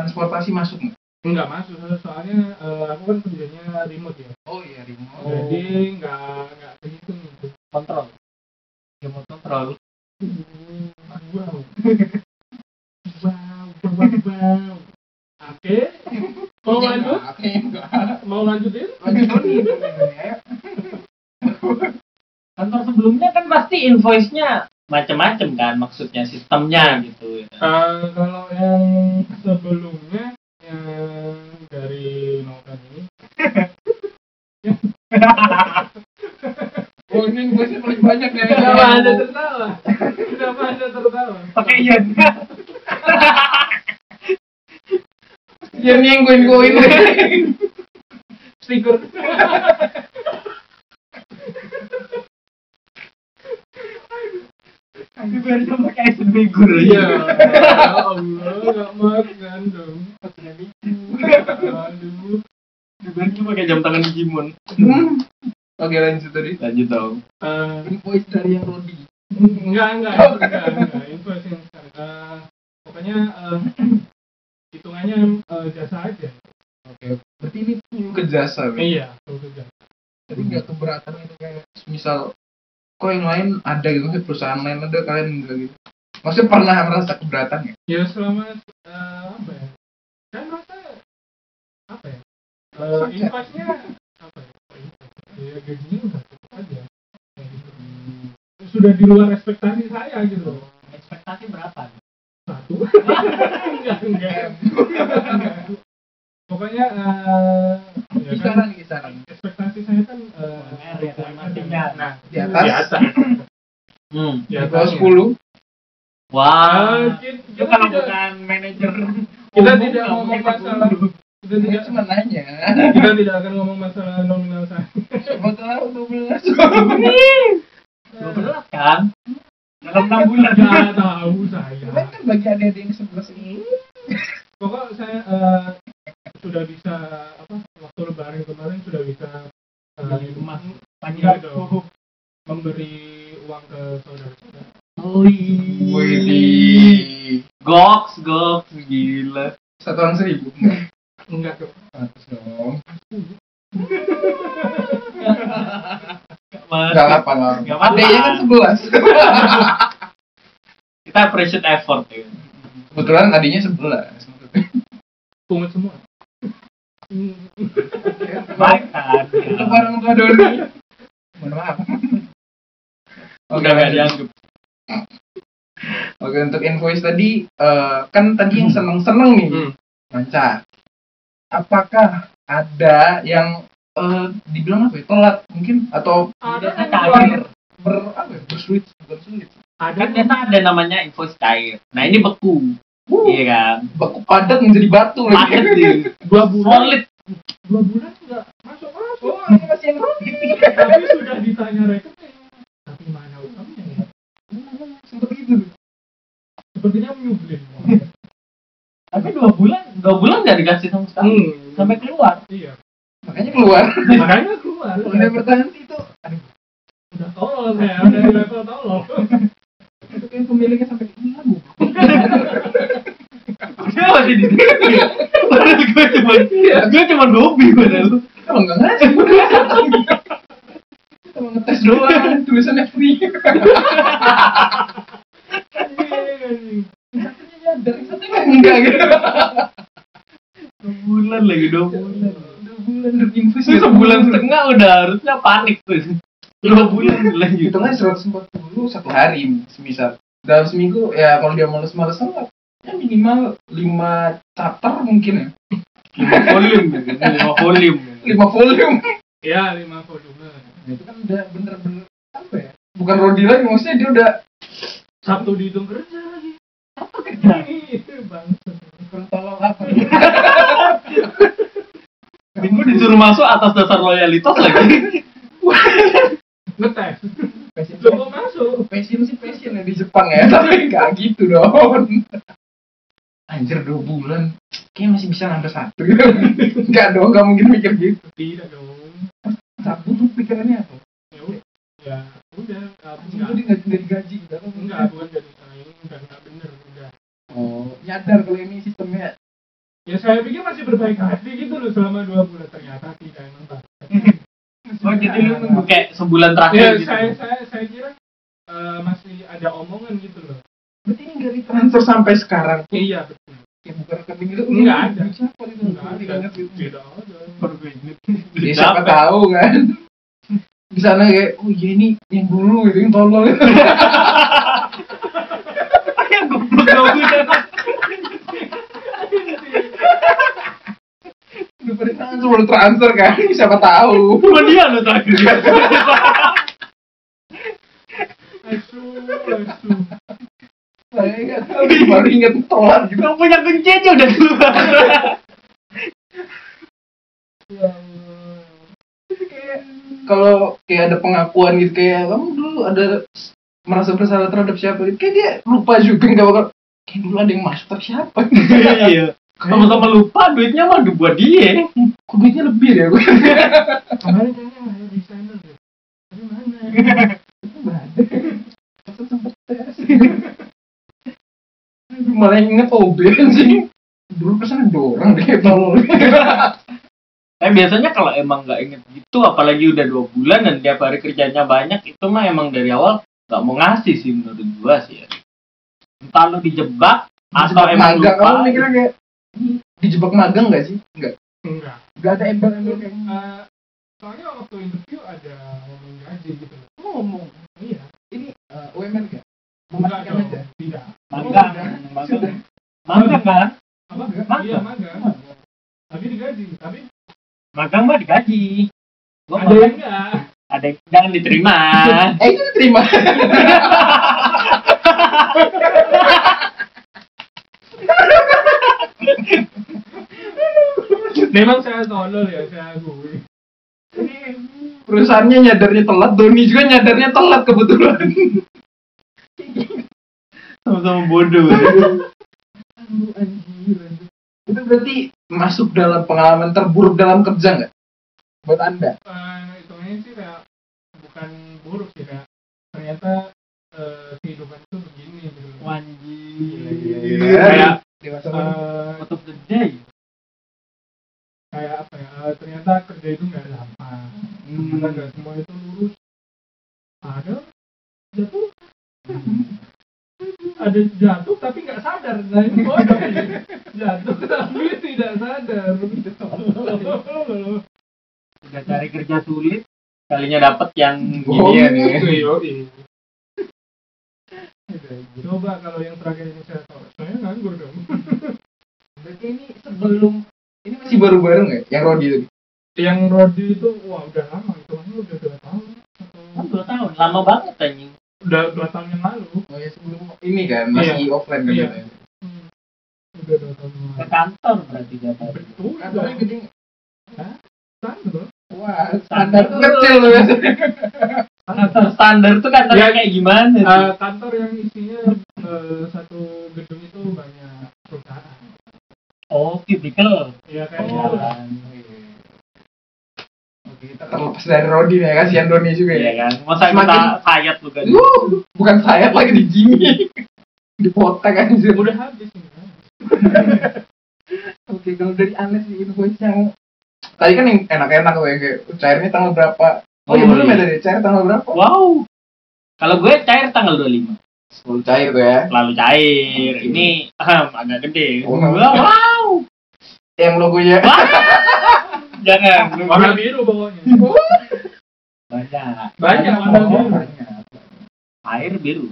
transportasi masuk nggak? nggak masuk soalnya eh, aku kan kerjanya remote ya. Oh iya, remote. Jadi nggak nggak begitu gitu. Kontrol. Mau kontrol. Wow. Wow, wow, wow. Oke. Mau lanjut? Oke, enggak. Mau lanjutin? Lanjut Doni. ya. Kantor sebelumnya kan pasti invoice-nya macam-macam kan maksudnya sistemnya gitu. Eh, kalau yang sebelumnya yang dari Nokan ini Oh ini invoice paling banyak ya. Kenapa anda tertawa? Kenapa anda tertawa? Pakai yen. Yang nyengguin koin. Stiker. Dibayarnya pakai action figure Iya. aja. Ya Allah, nggak makan dong. Aduh. Dibayarnya pakai jam tangan Digimon. Oke lanjut tadi. Lanjut dong. Eh, Invoice dari yang Rodi. enggak, enggak, enggak, enggak. Info yang sekarang. Pokoknya eh, hitungannya eh, jasa aja. Oke. Berarti ini full ke jasa. Iya, full kerja. Jadi nggak keberatan itu kayak misal kok yang lain ada gitu maksudnya perusahaan lain ada kalian enggak gitu. Maksudnya pernah merasa keberatan ya? Ya selama eh, apa ya? Saya merasa apa ya? Uh, Saja. Investnya apa ya? Ya gajinya udah cukup aja. Gitu. Terus sudah di luar ekspektasi saya gitu loh. ekspektasi berapa Satu. enggak, enggak. Pokoknya eh ya kan, Kisaran kisaran. ekspektasi saya kan eh, UMR ya. Nah, Di atas. Di atas. hmm. Di atas. sepuluh. wah Eh, kita, itu kalau bukan manajer kita umum, tidak ngomong masalah kita tidak cuma nanya. kita tidak akan ngomong masalah nominal saya. Siapa tahu dua belas. dua belas kan dalam enam bulan Nggak tahu saya. Kan bagi adik-adik yang sebelas ini. Pokok saya eh, sudah bisa apa waktu lebaran kemarin sudah bisa eh, Beli emas. enggak dong memberi uang ke saudara-saudara. Wih. Wih. Goks, goks, gila. Satuan seribu. Enggak. Enggak dong. Ratus dong. Enggak apa lah. Nggak apa-apa. Adeknya kan sebelas. kita appreciate effort ya. Kebetulan adiknya sebelas. Pungut semua. Baik kan? Itu barang tua Doni. Mohon maaf. Udah gak dianggap. Oke untuk invoice tadi eh, kan tadi yang seneng-seneng nih Hmm. lancar. Apakah ada yang eh, dibilang apa ya, telat mungkin atau Ada Biasanya kan cair. ber apa ya, bersulit bukan sulit ada Kan biasa ada namanya invoice cair. Nah ini beku. Uh, Iya kan? baku padat menjadi batu lagi. Paket deh. dua bulan. Solid. dua bulan enggak masuk masuk. Oh ini masih yang rugi tapi sudah ditanya rekening tapi mana utangnya ya? Sempet gitu sepertinya menyublin. Tapi dua bulan, dua bulan gak dikasih sama sekali. hmm. Sampai keluar. iya. Makanya keluar. Makanya keluar. Udah bertahan itu aduh udah tolol saya udah di level tolol itu kayak pemiliknya sampai gila bu Dia masih di sini. Padahal gue cuma, gue cuma gobi padahal. kalau nggak ngasih ngetes doang tulisannya free yang satunya enggak gitu Dua bulan lagi, dua bulan. dua bulan Itu sebulan setengah udah harusnya panik tuh. Dua bulan lagi. hitungnya 140 satu hari semisal dalam seminggu ya kalau dia males-malesan lah ya minimal 5 chapter mungkin ya Lima volume, lima volume. 5 volume ya lima volume itu kan udah bener-bener apa ya bukan Rodi lagi maksudnya dia udah Sabtu dihitung kerja lagi Kerja. bang tolong apa Minggu disuruh masuk atas dasar loyalitas lagi. ngetes. Passion. Coba masuk. Passion sih passion ya di Jepang ya tapi nggak gitu dong. Anjir dua bulan. Kayaknya masih bisa nambah satu. Gitu nggak dong nggak mungkin mikir gitu. Tidak dong. Satu tuh pikirannya apa? Ya udah. Ya udah enggak tuh dia nggak nggak digaji apa enggak bukan jadi saya udah enggak bener udah. Oh nyadar kalau ini sistemnya. Ya saya pikir masih berbaik hati gitu loh selama dua bulan. Ternyata tidak emang Oh jadi lu nunggu kayak sebulan ya terakhir gitu. saya saya saya kira eh, masih ada omongan gitu loh. Berarti ini nggak ditransfer sampai sekarang? Iya betul. Ya bukan rekening itu Nggak ada. siapa itu? Enggak ada. Tidak ada. Ya, siapa tahu kan? Di sana kayak oh iya ini yang dulu itu yang tolol. Yang goblok dua bulan. udah pada transfer baru transfer kan siapa tahu Cuma dia lo terakhir. asu asu saya tahu baru ingat tolak juga Yang punya kunci aja udah keluar. kalau kayak ada pengakuan gitu kayak kamu dulu ada merasa bersalah terhadap siapa gitu kayak dia lupa juga nggak bakal kayak dulu ada yang masuk tapi siapa Iya. Sama-sama lupa duitnya mah buat dia. kok duitnya lebih ya gue kemarin kayaknya ada desainer deh. Tapi mana Aku sempet tes malah inget OB sih. Dulu ke sana ada orang deh tolol Tapi biasanya kalau emang nggak inget gitu, apalagi udah dua bulan dan tiap hari kerjanya banyak, itu mah emang dari awal nggak mau ngasih sih menurut gua sih ya. Entah lu dijebak atau Dijebak emang magang kamu lupa. mikirnya kayak "Ih, dijebak magang nggak sih nggak enggak nggak ada embel-embel kayak Eh, soalnya waktu interview ada ngomong gaji gitu loh ngomong iya ini UMR nggak? Enggak Memastikan dong, aja. tidak. Magang, magang. Magang kan? Apa? Magang. Iya, magang. Tapi digaji, tapi Magang mah digaji. Gua ada yang enggak. ada jangan diterima. Eh itu diterima. Memang saya tolol ya, saya akui. Perusahaannya nyadarnya telat, Doni juga nyadarnya telat kebetulan. Sama-sama bodoh. Anjir. Itu berarti masuk dalam pengalaman terburuk dalam kerja nggak? Buat anda? Eh, hitungannya sih kayak bukan buruk sih kayak ternyata eh, kehidupan itu begini gitu. Wanjir. Kayak Dewasa eh, itu nggak gampang. Ternyata nggak semua itu lurus. Ada jatuh. Ada jatuh tapi nggak sadar. Nah ini bodoh. Jatuh tapi tidak sadar. Udah cari kerja sulit, kalinya dapet yang Oh, gini ya nih. Yoi. Coba kalau yang terakhir ini saya tahu, saya nganggur dong. Berarti ini sebelum ini masih baru-baru nggak? Yang Rodi tadi. Yang Rodi itu wah udah lama itu udah dua tahun Kan dua tahun, lama banget anjing. udah dua tahun yang lalu Oh ya sebelum ini kan masih offline kan? Iya. katanya. udah dua tahun yang Ke lalu kantor berarti dapat. betul Kantornya gede kan betul Wah, standar tuh kecil loh biasanya. Kantor standar tuh kantor Ya. kayak gimana sih? Eh, kantor yang isinya eh, satu gedung itu banyak perusahaan Oh, cubicle. ya kayak Oh. Kita terlepas dari Rodi nih, kasihan Doni juga Iya ya. kan? Masa kita Semakin- sayat lu kan? Uh, bukan sayap lagi di Jimmy. di potek anjir. udah habis ini Oke, kalau dari Anes sih invoice yang tadi kan yang enak-enak tuh yang kayak cairnya tanggal berapa? Oh, iya Oh, belum ya iya. tadi cair tanggal berapa? Wow. Kalau gue cair tanggal 25. Sepuluh cair tuh ya. Lalu cair. Ini ahem, agak gede. Oh. Wow. wow. Yang logonya. Jangan. warna biru pokoknya Banyak. Banyak warna biru Banyak. Air biru.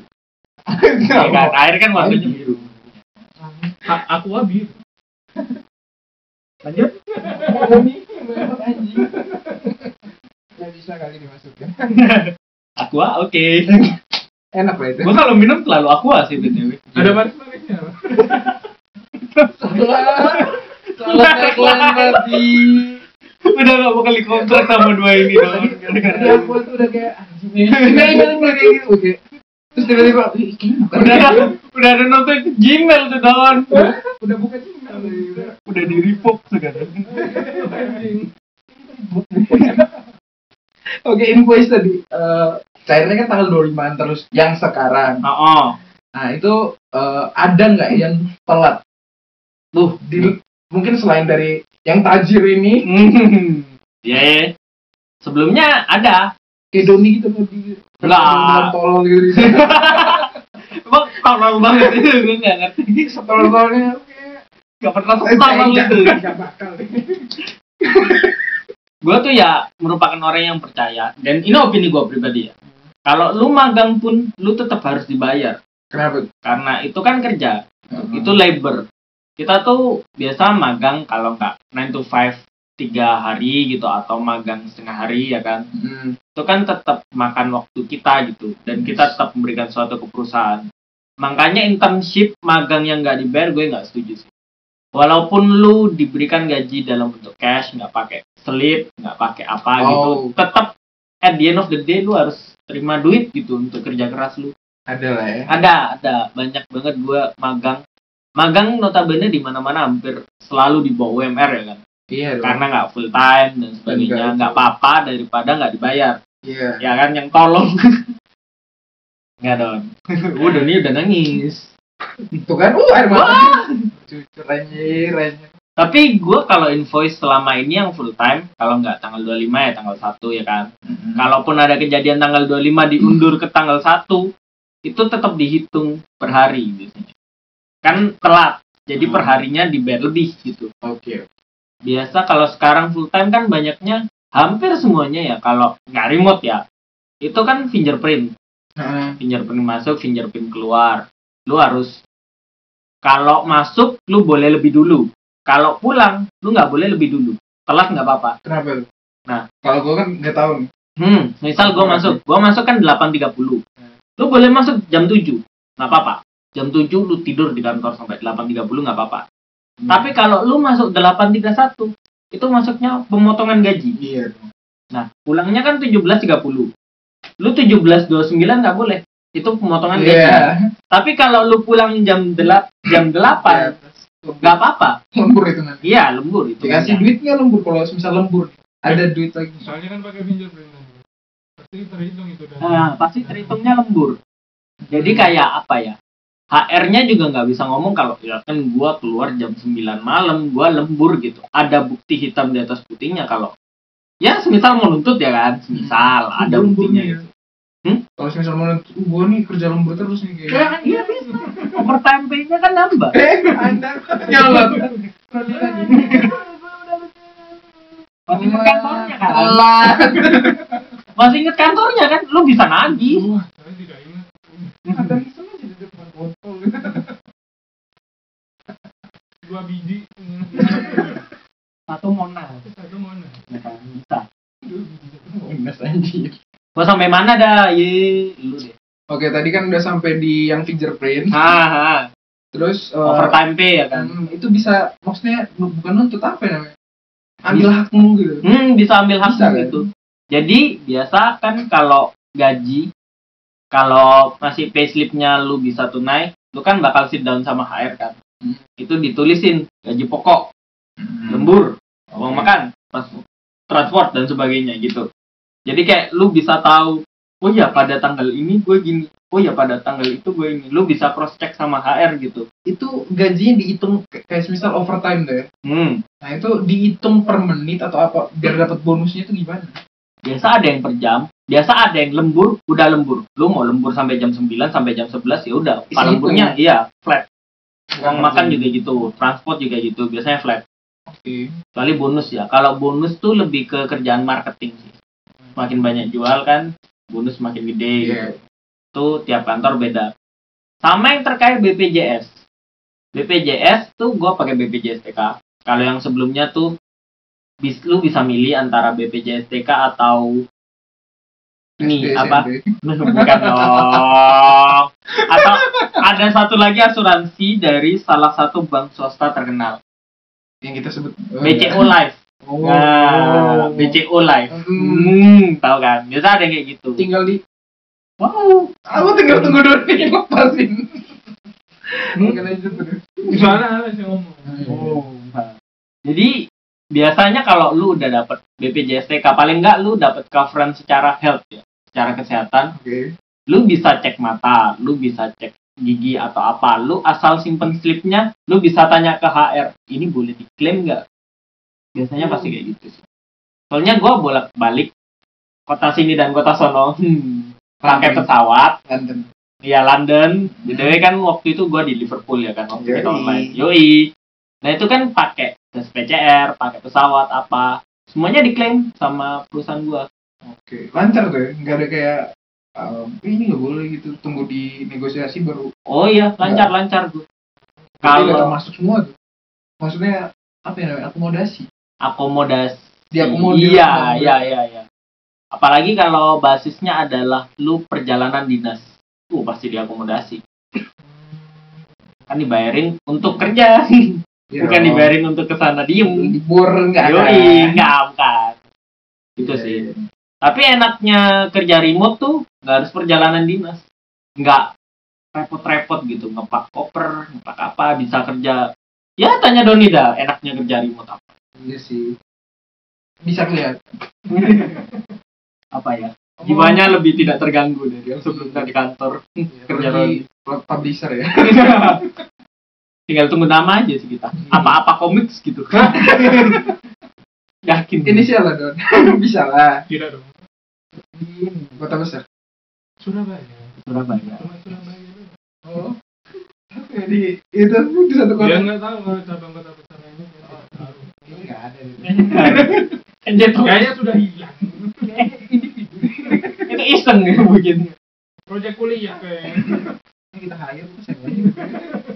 Ya kan? Air kan warnanya biru. A- aqua biru Lanjut. Nggak bisa kali dimasukin. Aqua, oke. Enak lah itu. Gue kalau minum selalu aqua sih btw. ada Salah. Salah tagline tadi. Udah gak bakal dikontrak sama dua ini dong. Tadi aku tuh udah kayak anjing. Kayak gitu. Oke. Terus tiba-tiba, "Ih, kayaknya bukan Udah ada, udah ada nonton Gmail tuh kawan. udah buka email. Udah. Udah di revoke sekarang. Oke, invoice tadi. Eh, cairnya kan tanggal 25 terus yang sekarang. Oh, oh. Nah, itu eh, ada nggak yang telat? Tuh, di, mungkin selain dari yang tajir ini, Hmm. Ya, ya. Sebelumnya ada. kayak Doni gitu loh di Lah. tolol gitu. Emang tolol banget itu gue gak ngerti. Setolol-tololnya. Gak pernah tolol nggak- itu. nggak bakal. Gue tuh ya merupakan orang yang percaya. Dan ini opini gue pribadi ya. Kalau lu magang pun, lu tetap harus dibayar. Kenapa? Karena itu kan kerja. Itu labor. Kita tuh biasa magang kalau nggak 9 to 5 tiga hari gitu atau magang setengah hari ya kan Hmm. itu kan tetap makan waktu kita gitu dan kita tetap memberikan suatu ke perusahaan makanya internship magang yang nggak dibayar gue nggak setuju sih walaupun lu diberikan gaji dalam bentuk cash nggak pakai slip nggak pakai apa gitu Oh. tetap at the end of the day lu harus terima duit gitu untuk kerja keras lu Ada lah ya. ada ada banyak banget gue magang magang notabene di mana mana hampir selalu di bawah UMR ya kan? Iya dong. karena nggak full time dan sebagainya nggak apa-apa daripada nggak dibayar. Iya. ya kan yang tolong. Nggak dong udah nih udah nangis. Itu kan, uh air mata. Tapi gue kalau invoice selama ini yang full time kalau nggak tanggal 25 ya tanggal 1 ya kan? Kalaupun ada kejadian tanggal 25 diundur ke tanggal 1 itu tetap dihitung per hari biasanya kan telat. Jadi Hmm. perharinya dibayar lebih gitu. Oke. biasa kalau sekarang full time kan banyaknya hampir semuanya ya kalau nggak remote ya itu kan fingerprint. Nah, fingerprint masuk fingerprint keluar. Lu harus kalau masuk lu boleh lebih dulu. Kalau pulang lu nggak boleh lebih dulu. Telat nggak apa-apa. Kenapa? Nah. kalau gue kan nggak tahu. Nih. hmm misal gua masuk gua masuk kan 8.30 lu boleh masuk jam 7 nggak apa-apa jam 7 lu tidur di kantor sampai 8.30 nggak apa-apa Hmm. tapi kalau lu masuk 8.31 itu masuknya pemotongan gaji iya. Nah, pulangnya kan 17.30. Lu 17.29 nggak boleh. Itu pemotongan gaji. Iya. Tapi kalau lu pulang jam delap jam 8, nggak apa-apa. lembur itu nanti Iya, lembur itu. dikasih duit nggak lembur kalau misal lembur ada duit lagi soalnya kan pakai fingerprint tadi pasti terhitung itu Nah, pasti terhitungnya lembur. Jadi kayak apa ya? HR-nya juga nggak bisa ngomong kalau ya kan gua keluar jam 9 malam, gua lembur gitu. Ada bukti hitam di atas putihnya kalau ya semisal mau nuntut ya kan, semisal ada Lembur buktinya nih. gitu. Hmm? kalau misal mau uh, gue nih kerja lembur terus nih kayak Ya, iya bisa. Overtime pay-nya kan nambah. eh anda nyolot Masih inget kantornya kan? Masih inget kantornya kan? Lu bisa nagih. Wah, saya tidak ingat ada iseng aja di depan botol dua biji Satu mona. satu mana Ya kan? Bisa. dua biji Minus Gua sampai mana dah? Ye, deh. Oke, tadi kan udah sampai di yang fingerprint. Ah, Terus eh, overtime pay ya kan? hmm, itu bisa maksudnya bu- bukan nuntut apa ya namanya? Ambil hakmu gitu. Hmm, bisa ambil hak Bisa, kan? gitu. Jadi biasa kan kalau gaji, kalau masih payslipnya lu bisa tunai, lu kan bakal sit down sama HR kan. Hmm. Itu ditulisin gaji pokok, Hmm. lembur, uang Oke. makan, trans- transport dan sebagainya gitu. Jadi kayak lu bisa tahu, oh ya pada tanggal ini gue gini, oh ya pada tanggal itu gue ini. Lu bisa cross check sama HR gitu. Itu gajinya dihitung kayak misal overtime deh. Hmm. Nah, itu dihitung per menit atau apa biar dapat bonusnya itu gimana? Biasa ada yang per jam, biasa ada yang lembur, udah lembur. Lu mau lembur sampai jam 9 sampai jam 11 ya udah. Lemburnya iya flat. Uang makan juga gitu, transport juga gitu, biasanya flat. Oke. Kecuali bonus ya. Kalau bonus tuh lebih ke kerjaan marketing sih. Makin banyak jual kan, bonus makin gede. Iya. gitu. Tuh tiap kantor beda. Sama yang terkait BPJS. BPJS tuh gue pakai BPJS TK. Kalau yang sebelumnya tuh bis, lu bisa milih antara BPJS TK atau ini apa? Bukan dong. Atau ada satu lagi asuransi dari salah satu bank swasta terkenal, Yang kita sebut BCO Life. Oh. Nah, BCO Life. Hmm. Hmm, tahu kan? Biasa ada kayak gitu. Tinggal di Wow. Aku tinggal tunggu dulu nih lepasin. Mungkin aja terus. soalnya ada sih ngomong Oh. Nah, Jadi biasanya kalau lu udah dapet BPJS TK paling enggak lu dapet coveran secara health ya, secara kesehatan, Oke. lu bisa cek mata, lu bisa cek gigi atau apa, lu asal simpen slipnya, lu bisa tanya ke HR, ini boleh diklaim nggak? Biasanya pasti kayak gitu sih. Soalnya gua bolak-balik kota sini dan kota sono, hmm, pakai pesawat, London. ya London, btw kan waktu itu gua di Liverpool ya kan waktu kita Yoi. online, yoi. Nah itu kan pakai tes PCR, pakai pesawat apa, semuanya diklaim sama perusahaan gua. Oke. Lancar tuh ya. Nggak ada kayak um, ini nggak boleh gitu. Tunggu di negosiasi baru. Oh iya, lancar-lancar udah Kalau termasuk semua tuh. Maksudnya apa ya namanya? Akomodasi. Akomodasi. Diakomodir. Iya, iya, iya, iya. Apalagi kalau basisnya adalah lu perjalanan dinas. Uh, pasti diakomodasi. Kan dibayarin untuk kerja, Iya bukan dibayarin untuk ke sana diem. Libur nggak ada. Yoi, enggak, bukan. Itu Iya, sih. iya. Tapi enaknya kerja remote tuh nggak harus perjalanan dinas. Nggak repot-repot gitu, ngepak koper, ngepak apa, bisa kerja. Ya tanya Doni dah, enaknya kerja remote apa? Iya sih. Bisa kelihatan. Apa ya? Jiwanya lebih tidak terganggu dari yang sebelumnya di kantor. kerja Apalagi publisher ya. Tinggal tunggu nama aja sih kita. Apa-apa komiks gitu. Yakin. Inisial lah Don. Bisa lah. tidak dong Kota besar. Surabaya Surabaya. Surabaya. Oh. Jadi itu di satu kota. dia nggak tahu kalau cabang kota besar ini dia tidak tahu. Ini nggak ada. Dia tuh kayaknya sudah hilang. Itu iseng ya oh Proyek kuliah kayaknya. kita hire terus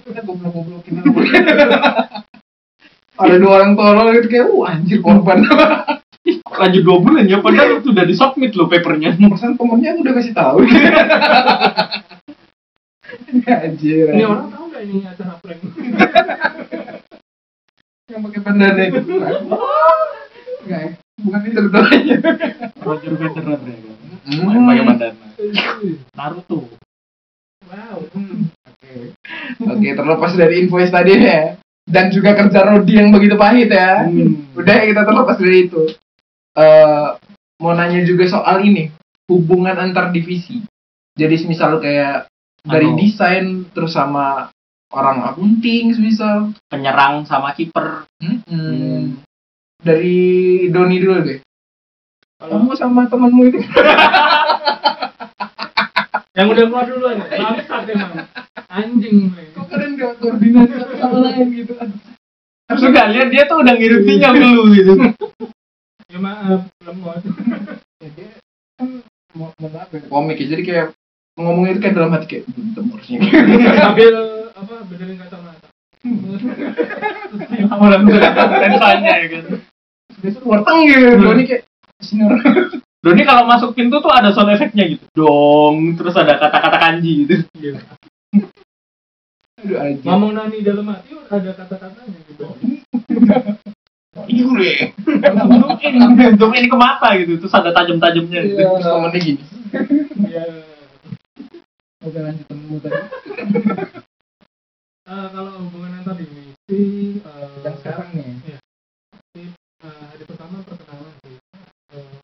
kita goblok goblokin ada dua orang tolol gitu kayak wah anjir korban. Lanjut dua bulan ya? Padahal itu udah di submit lo papernya. Persen temennya udah kasih tahu. Anjir Ini orang tahu nggak ini acara prank? yang pakai bandana itu enggak ya bukan itu doanya Roger Federer ya kan Hmm. pakai bandana Naruto. Wow. oke oke terlepas dari info tadi ya. Dan juga kerja Rodi yang begitu pahit ya. Hmm. udah ya, kita terlepas dari itu. Eh mau nanya juga soal ini. Hubungan antar divisi. Jadi misal kayak dari desain terus sama orang akunting misal penyerang sama kiper. Hmm. dari Doni dulu deh Kalau kamu sama temenmu itu. Yang udah keluar duluan ya, bangsat emang. Anjing. kok kalian gak koordinasi satu sama lain gitu? Terus nggak lihat dia tuh udah ngirim sinyal ke lu gitu. Ya maaf, lemot. ya, dia kan mau mau apa ya, komik ya jadi kayak ngomongnya itu kayak dalam hati kayak "Hmm, temurusnya Sambil apa? Benerin kacamata. Awalnya tensanya ya kan? Tuh worteng gitu Doni kayak sini orang Doni kalau masuk pintu tuh ada sound efeknya gitu. Dong terus ada kata-kata kanji gitu. Iya. aduh anjir Ngomong nani dalam hati ada kata-katanya gitu. ini gue deh zoom in. Zoom in ke mata gitu terus ada tajam-tajamnya gitu. Terus temennya gini. Iya. oke lanjut temenmu tadi Eh, kalau hubungan antar divisi eh, yang sekarang nih eh, hari pertama perkenalan sih. Eh,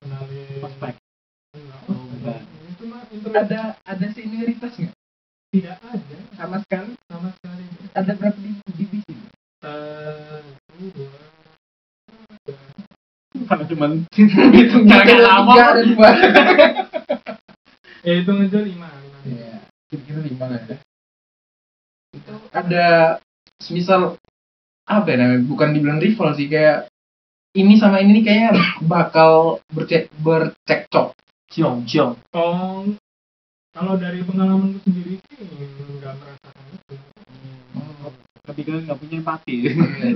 kenalin Prospek. Enggak. Oh, bukan. Itu mah internet ada ada senioritas nggak tidak ada sama sekali sama sekali. ada berapa di- divisi Satu, dua, karena cuman hitungnya agak lama tiga ada dua ya itu aja lima. lima. Iya, kira-kira lima lah ya. Itu ada semisal apa ya namanya? Bukan dibilang rival sih kayak ini sama ini nih kayaknya bakal bercek bercekcok. ciong ciong Oh, kalau dari pengalamanku sendiri sih nggak merasakan itu. Lebih ke nggak punya empati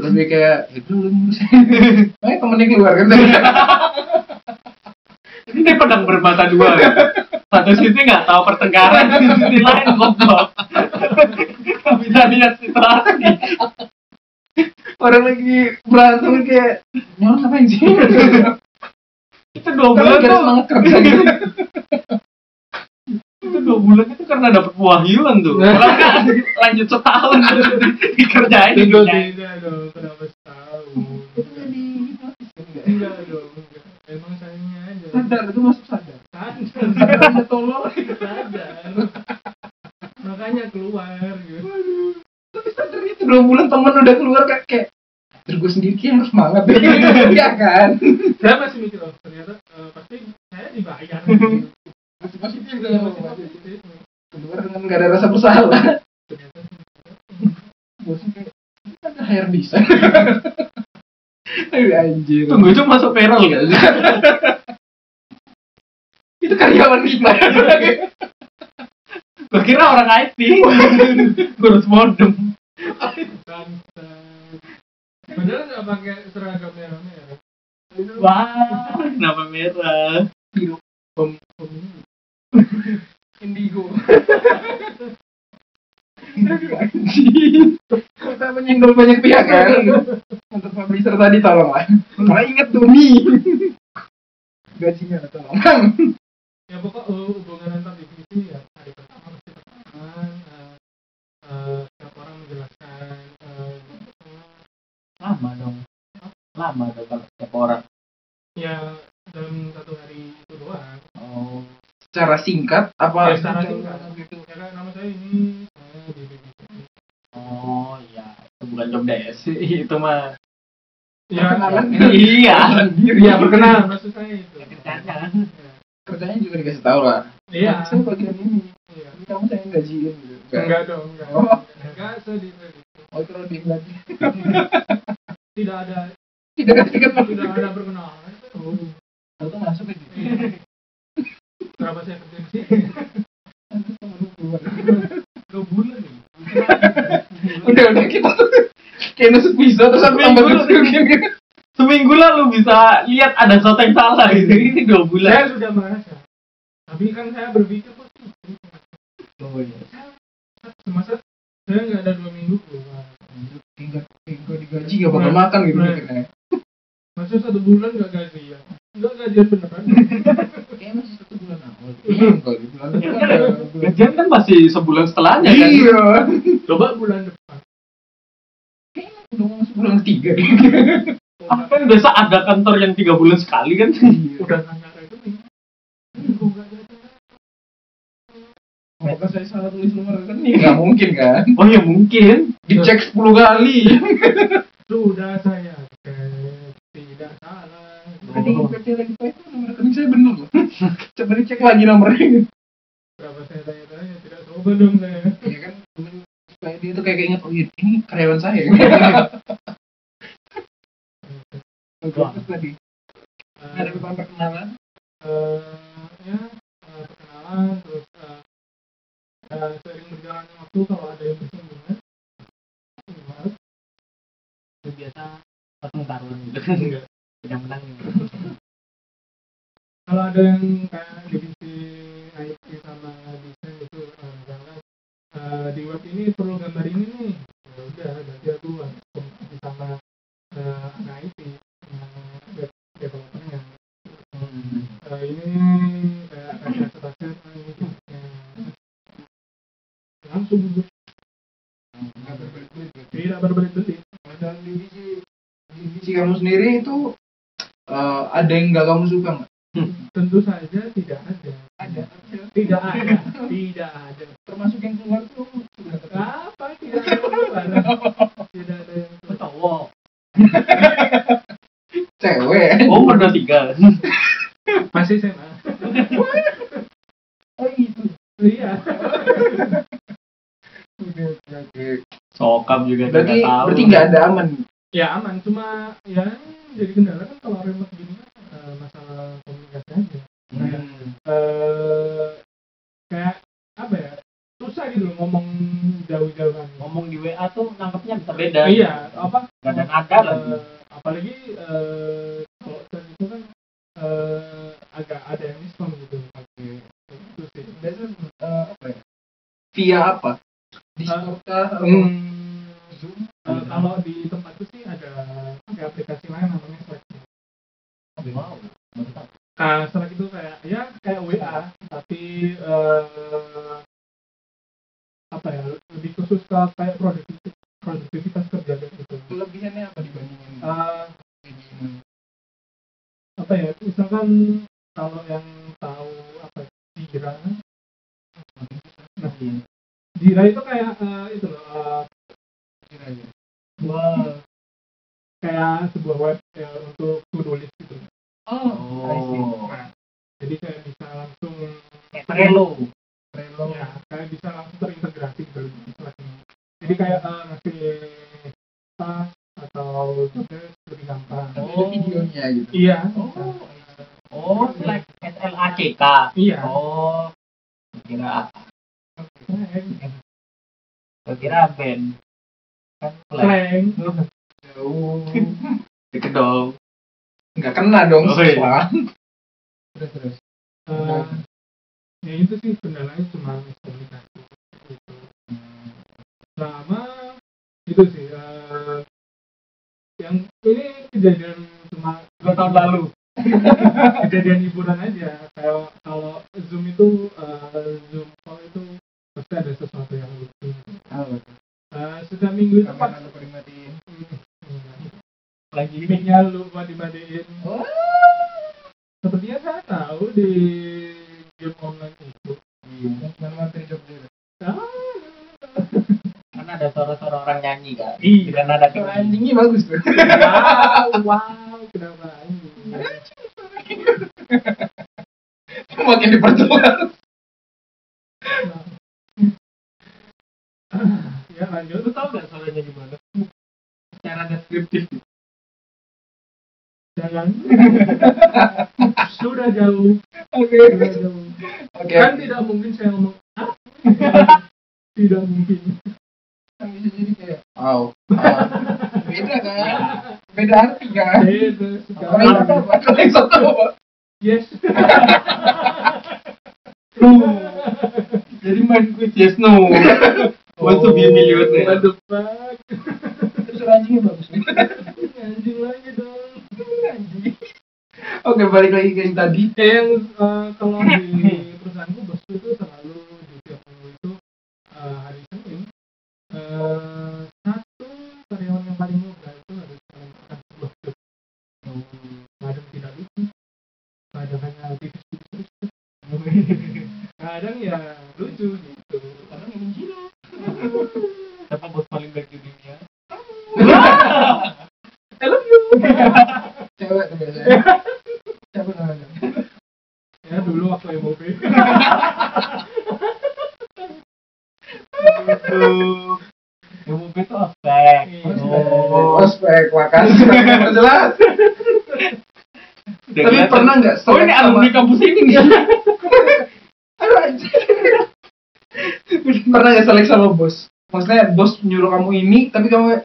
Lebih kayak itu lu ngurus. Makanya temennya keluar kan. ini dia pedang bermata dua ya. satu sisi nggak tahu pertengkaran di sisi lain goblok nggak bisa lihat situasi Orang lagi berantem kayak mau ngapain sih? itu dua bulan tuh semangat kerja gitu. itu dua bulan itu karena dapat wahyuan tuh orang kan lanjut setahun terus dikerjain Tidak, tidak dong, kenapa setahun? Jadi Enggak dong, enggak. Emang sayangnya aja. sadar itu masuk sadar. Sadar. Sadar tolong. Sadar. Makanya keluar gitu. tapi sadar itu dua bulan temen udah keluar kayak kayak "Anjir, gue sendiri kayak harus semangat deh Iya kan Saya masih mikir, oh ternyata eh, pasti saya dibayar. masih positif Iya, masih positif. keluar dengan gak ada rasa bersalah. Bosnya kayak "Kita ada anjir. Tunggu itu masuk payroll kan itu karyawan kita gue kira orang IT modem. Padahal nggak pakai seragam merah-merah. wah kenapa merah? Pem, pem, indigo. Kita menyenggol banyak pihak kan? Untuk publisher tadi tolong. Lah malah inget tuh nih gajinya tolong. Ya pokok eh, hubungan antar divisi ya hari pertama pasti pertemuan eh, eh, setiap orang menjelaskan eh, lama dong. Lama dong kalau setiap orang ya dalam satu hari itu doang oh secara singkat apa Ya, secara singkat. ya nama saya ini. Oh iya. Itu bukan job desk itu mah. Ya Perkenalan. iya. Iya perkenalan maksud saya itu. Kerjanya kerjanya juga dikasih tahu lah. Iya. Saya bagian ini. Iya. Kamu saya gajiin gitu. Enggak dong enggak. Oh. enggak sedih sedih oh itu lebih lagi tidak ada tidak ada tidak ada perkenalan berapa saya kerja di sini? Dua bulan nih. udah udah kita tuh kayaknya sebisa terus aku tambah. Gitu. Seminggu lalu bisa lihat ada sesuatu yang salah gitu. Ini dua bulan. Saya sudah merasa. Tapi kan saya berpikir kok ya? Oh iya. Semasa saya nggak ada dua minggu keluar. Tinggal tinggal digaji nggak bakal makan gitu mikirnya. Ya. Satu bulan nggak gaji ya? Nggak gajian beneran Kayaknya masih satu bulan awal. Iya, bulan depan bulan- Gajian kan masih sebulan setelahnya kan. Iya. coba bulan depan Udah mau masuk bulan ketiga. Ah, kan biasa ada kantor yang tiga bulan sekali kan. udah nanya rekening ini kok Apakah saya salah tulis nomor rekening? Nggak mungkin kan? Oh ya mungkin. Dicek 10 kali. sudah saya cek tidak salah Tadi PT lagi Pak itu nomor rekening saya bener loh. Coba dicek lagi nomornya. berapa saya tanya-tanya tidak coba dong saya Iya kan? Supaya dia tuh kayak inget, oh iya, ini karyawan saya. Bagus tadi. Eh, Ada beberapa perkenalan. eh, ya eh, perkenalan terus sering berjalannya waktu kalau ada yang bersinggungan? Itu biasa potong taruhan gitu. Enggak. Menang. kalau ada yang kayak divisi IT sama desain itu eh, misalkan eh, di web ini perlu gambar ini nih. Ya udah berarti aku komunikasi sama eh, anak IT eh, web developernya Eh, ini kayak eh, ini eh, langsung berbelit-belit. tidak berbelit-belit. Dan divisi divisi kamu sendiri itu eh, ada yang nggak kamu suka nggak? tentu saja tidak ada Ada. tidak ada tidak ada Termasuk yang keluar tuh sudah apa tidak ada yang keluar tidak ada yang keluar Cowok. Cewek. Oh udah tiga. masih SMA Oh gitu. iya. Sokap juga Berarti tidak tahu. berarti nggak ada aman. ya aman cuma ya jadi kendala kan kalau remote gini kan eh, masalah komunikasi aja Hmm. eh kayak apa ya susah gitu loh ngomong jauh-jauhan Ngomong di WA tuh nangkepnya bisa beda. iya apa Gak ada nada lagi. apalagi eh, kalau chat itu kan eh, agak ada yang diskon gitu pakai itu sih Biasanya eh, apa ya? Via apa? Discord kah? Hmm, Zoom? eh, kalau di tempatku sih ada pakai aplikasi lain namanya Slack Wow. Nah, Slack itu kayak ya kayak WA, tapi eh, ya khusus ke kayak produktivitas produktivitas kerja kayak gitu. Kelebihannya apa dibandingin gini? apa ya misalkan kalau yang tahu apa ya, Jira, nah Jira itu kayak eh, itu loh eh, Kira aja. wah, kayak sebuah web ya, untuk to-do list gitu. Oh. Oh. Jadi kayak bisa langsung Trello. Trello. ya kayak bisa langsung terintegrasi ini. Jadi kayak eh, ngasih task atau tugas lebih gampang. Tapi ada videonya gitu. Iya. Oh. Oh, like SLACK. Iya. Oh. Kira Slang. kira band. Kan slang. Jauh. Deket dong. Nggak kena dong Oh, iya. Terus terus. Eh, ya itu sih kendalanya cuma miskomunikasi gitu. Sama itu sih eh, yang ini kejadian cuma Dua tahun lalu. kejadian hiburan aja kayak kalau zoom itu eh, zoom call itu pasti ada sesuatu yang lucu Apa? Eh, setiap minggu itu pas lupa dimatiin. lagi mic-nya lupa dimatiin Oh. sepertinya saya tahu di game online itu Iya. Yang materi job. Ada suara-suara orang nyanyi kan. Iya. Dengan nada Suara tinggi. anjingnya bagus tuh. wow wow kenapa ini Makin diperjelas. ya lanjut lu tahu nggak suaranya gimana Secara deskriptif. jangan sudah jauh Oke. sudah jauh Oke. kan tidak mungkin saya ngomong tidak mungkin bisa jadi kayak aw. Beda kan? Beda arti kan? beda satu? Kalau yang satu apa? yes Jadi main quiz yes no. Want to be a millionaire. what the fuck Terus anjingnya bagus anjing lagi dong Anjing. Oke, balik lagi ke yang tadi. Eh, yang eh, kalau di perusahaanku bosku itu selalu di tiap minggu itu eh, hari Senin satu karyawan yang paling muda itu harus melakukan sebuah job kadang tidak lucu kadang hanya tipis-tipis kadang ya lucu gitu kadang gila Siapa bos paling baik di dunia? I love you Cewek tuh biasanya. Makasih. Jelas. Tapi pernah nggak Oh ini alumni kampus ini nih. Pernah nggak selek sama bos? Maksudnya bos nyuruh kamu ini, tapi kamu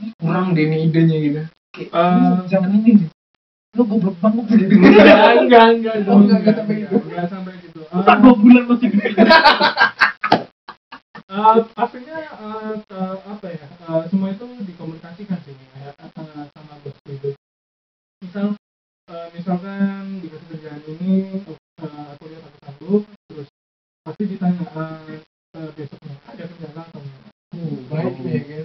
"Ini kurang deh nih idenya gitu. Kayak, Eh, "Ini jangan ini deh. Lu goblok banget gitu. enggak enggak enggak enggak, enggak sampai gitu. enggak sampai gitu Tak dua bulan masih. Eh, pastinya eh, eh, apa ya eh, semua itu dikomunikasikan sih misal eh, misalkan dikasih kerjaan ini eh, aku lihat aku sanggup terus pasti ditanya eh, eh, besoknya ada kendala atau enggak Uh, baik nih kan.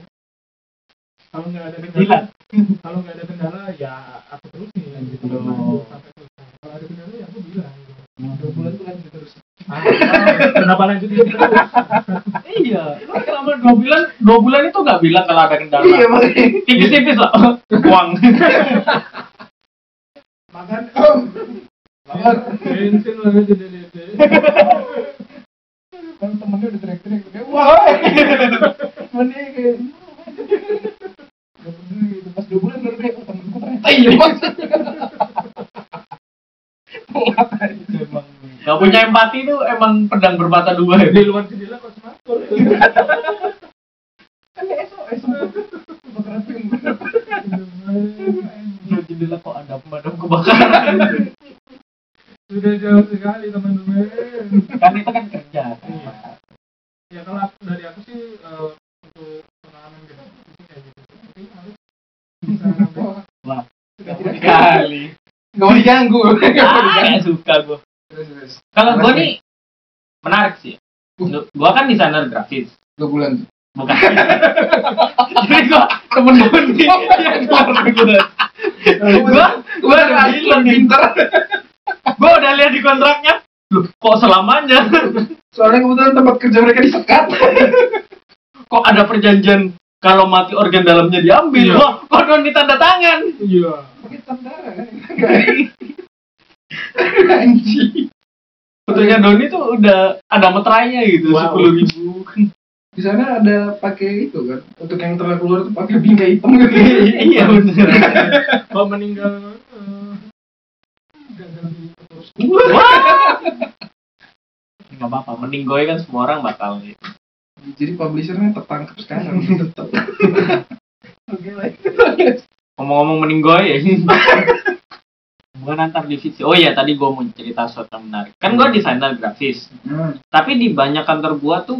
kalau nggak ada kendala kalau nggak ada kendala ya aku terusin gitu Oh. lanjut sampai selesai kalau ada kendala ya aku bilang gitu. Dua bulan tuh lanjut terus. Ah, kenapa lanjut terus Iya. Lu selama dua bulan, dua bulan itu nggak bilang kalau ada kendala. Iya makanya. Tipis-tipis lah. Uang. Makan Lapar. bensin lah aja dede Kan temennya udah teriak-teriak kayak wah. Temennya kayak Gak peduli gitu. Pas dua bulan baru kayak oh temenku ternyata iya Gak punya empati itu emang pedang bermata dua ya. di luar jendela kok semakur Kan film. Di jendela kok ada pemadam kebakaran. sudah jauh sekali teman-teman kan itu kan kerja. Iya. ya kalau dari aku sih eh, untuk pengalaman gitu sih kayak gitu mungkin harus bisa nambah Wah, Tidak sekali. Gak mau diganggu. Ah, suka gue. Kalau gue nih menarik sih. Gue kan desainer grafis. Dua bulan. Bukan. Jadi gue temen gue nih yang gue. Gue udah bilang pinter. Gue udah lihat di kontraknya. Loh, kok selamanya? Soalnya kebetulan tempat kerja mereka disekat. Kok ada perjanjian kalau mati organ dalamnya diambil? Iya. Wah, kok non ditanda tangan? iya Pakai tentara kan? Anjing. Fotonya Doni tuh udah ada meterainya gitu, Wow. sepuluh ribu. Di sana ada pakai itu kan. Untuk yang telah keluar tuh pakai bingkai hitam gitu. iya bener. kalau meninggal eh. Nggak apa-apa, mending gue kan semua orang bakal gitu. Jadi publishernya tertangkap sekarang. Tetap. Oke lah. Ngomong-ngomong mending gue ya. Bukan antar divisi. Oh iya, tadi gue mau cerita sesuatu yang menarik. Kan gue desainer grafis. Hmm. Tapi di banyak kantor gue tuh,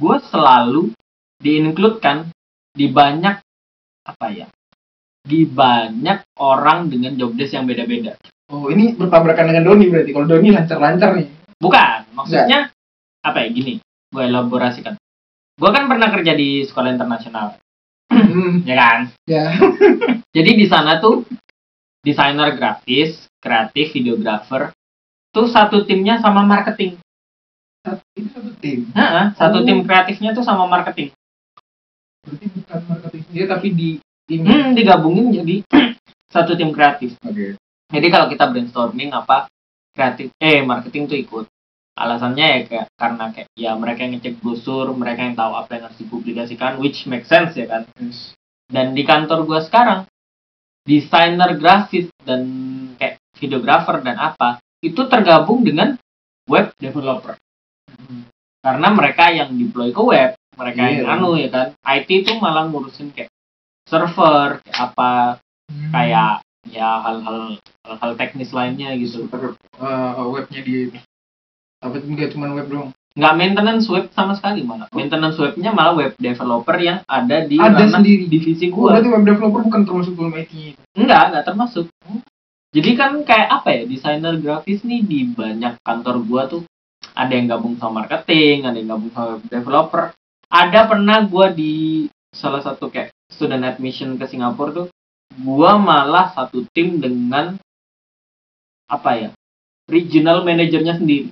gue selalu di-include-kan di banyak, apa ya, di banyak orang dengan job desk yang beda-beda. Oh ini bertabrakan dengan Doni berarti. Kalau Doni lancar-lancar nih. Bukan, maksudnya apa ya gini, gue elaborasikan. Gue kan pernah kerja di sekolah internasional, Hmm. ya kan? Ya. Jadi di sana tuh desainer grafis, kreatif, videografer, tuh satu timnya sama marketing. Satu tim. Nah, satu Oh. tim kreatifnya tuh sama marketing. Berarti bukan marketing sendiri tapi di tim. Hmm, digabungin jadi satu tim kreatif. Oke. Jadi kalau kita brainstorming apa kreatif, eh marketing tuh ikut. Alasannya ya kayak karena kayak ya mereka yang ngecek brosur, mereka yang tahu apa yang harus dipublikasikan, which make sense ya kan. Yes. Dan di kantor gua sekarang, desainer grafis dan kayak videografer dan apa itu tergabung dengan web developer. Karena mereka yang deploy ke web, mereka Iya, yang dong. anu ya kan? IT itu malah ngurusin kayak server kayak apa Hmm. kayak ya hal-hal hal-hal teknis lainnya gitu. Eh, webnya di apa enggak cuma web doang. Nggak maintenance web sama sekali malah. Maintenance webnya malah web developer yang ada di Ada sendiri. divisi oh, gua. berarti web developer bukan termasuk dalam IT enggak enggak termasuk. Jadi kan kayak apa ya desainer grafis nih di banyak kantor gua tuh ada yang gabung sama marketing ada yang gabung sama developer. Ada pernah gua di salah satu kayak student admission ke Singapura tuh gua malah satu tim dengan apa ya regional manajernya sendiri.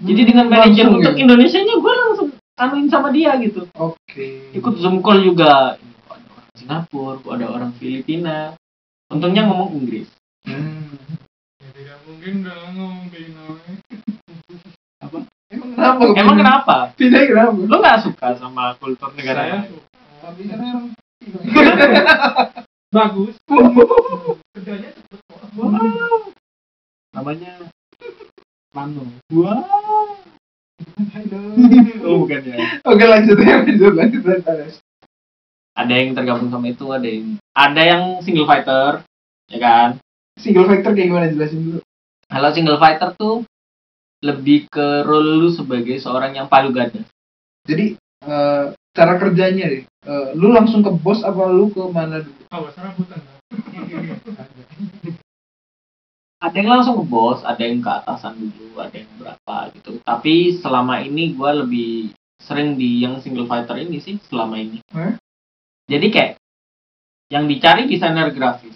Jadi dengan manajer untuk ya? Indonesia nya gue langsung anuin sama dia gitu. Oke. Ikut zoom call juga. Ada orang Singapura ada orang Filipina. Untungnya ngomong Inggris. Hmm. ya tidak mungkin dalam ngomong emang kenapa? Emang kenapa? Pindah kenapa? Lo nggak suka sama kultur negara saya lain? suka tapi kan orang bagus. Kerjanya cepet. Kok namanya Mano wow. Oh bukan ya. Oke lanjut ya lanjut lanjut lanjut ada yang tergabung sama itu ada yang ada yang single fighter ya kan? Single factor kayak gimana? Jelasin dulu. Kalau single fighter tuh lebih ke role lu sebagai seorang yang palu gada jadi eh, cara kerjanya deh eh, lu langsung ke bos apa lu ke mana dulu rambutan kan ada yang langsung ke bos, ada yang ke atasan dulu, ada yang berapa gitu. Tapi selama ini gue lebih sering di yang single fighter ini sih selama ini. Hah? Jadi kayak yang dicari desainer grafis.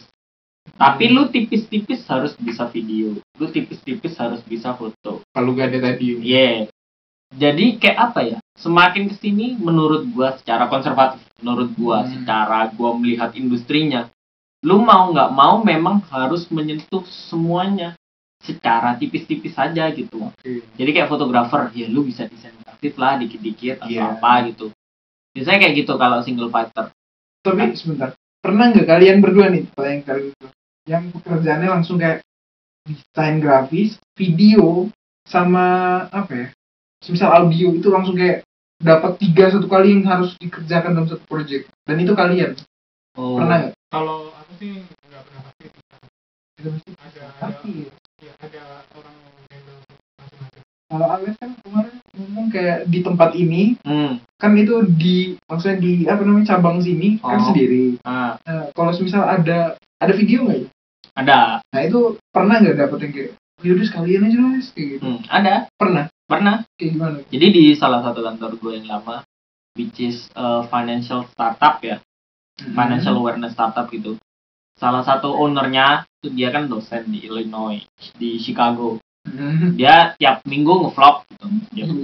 Tapi lu tipis-tipis harus bisa video, lu tipis-tipis harus bisa foto. kalau gak ada tadi Iya. Jadi kayak apa ya? Semakin ke sini menurut gua secara konservatif, menurut gua Hmm. secara gua melihat industrinya, lu mau nggak mau memang harus menyentuh semuanya secara tipis-tipis saja gitu. oke Jadi kayak fotografer, ya lu bisa desain grafis lah dikit-dikit atau Iya. apa gitu. Biasanya kayak gitu kalau single fighter. tapi sebentar pernah nggak kalian berdua nih kalau yang kali itu yang pekerjaannya langsung kayak desain grafis video sama apa ya misal audio itu langsung kayak dapat tiga satu kali yang harus dikerjakan dalam satu project dan itu kalian Oh. pernah nggak kalau aku sih nggak pernah pasti ada ada pasti ya. ada orang handle macam-macam kalau Alex kan kemarin ngomong kayak di tempat ini Hmm. kan itu di maksudnya di apa namanya cabang sini kan Oh. sendiri Nah, nah, kalau misal ada ada video nggak ya ada. nah itu pernah nggak dapet yang kayak yaudah sekalian aja guys kayak gitu Hmm, ada. pernah Pernah. kayak gimana Jadi di salah satu kantor gue yang lama, which is uh, financial startup ya, financial awareness startup gitu. Salah satu ownernya itu dia kan dosen di Illinois, di Chicago. Hmm. Dia tiap minggu ngevlog gitu.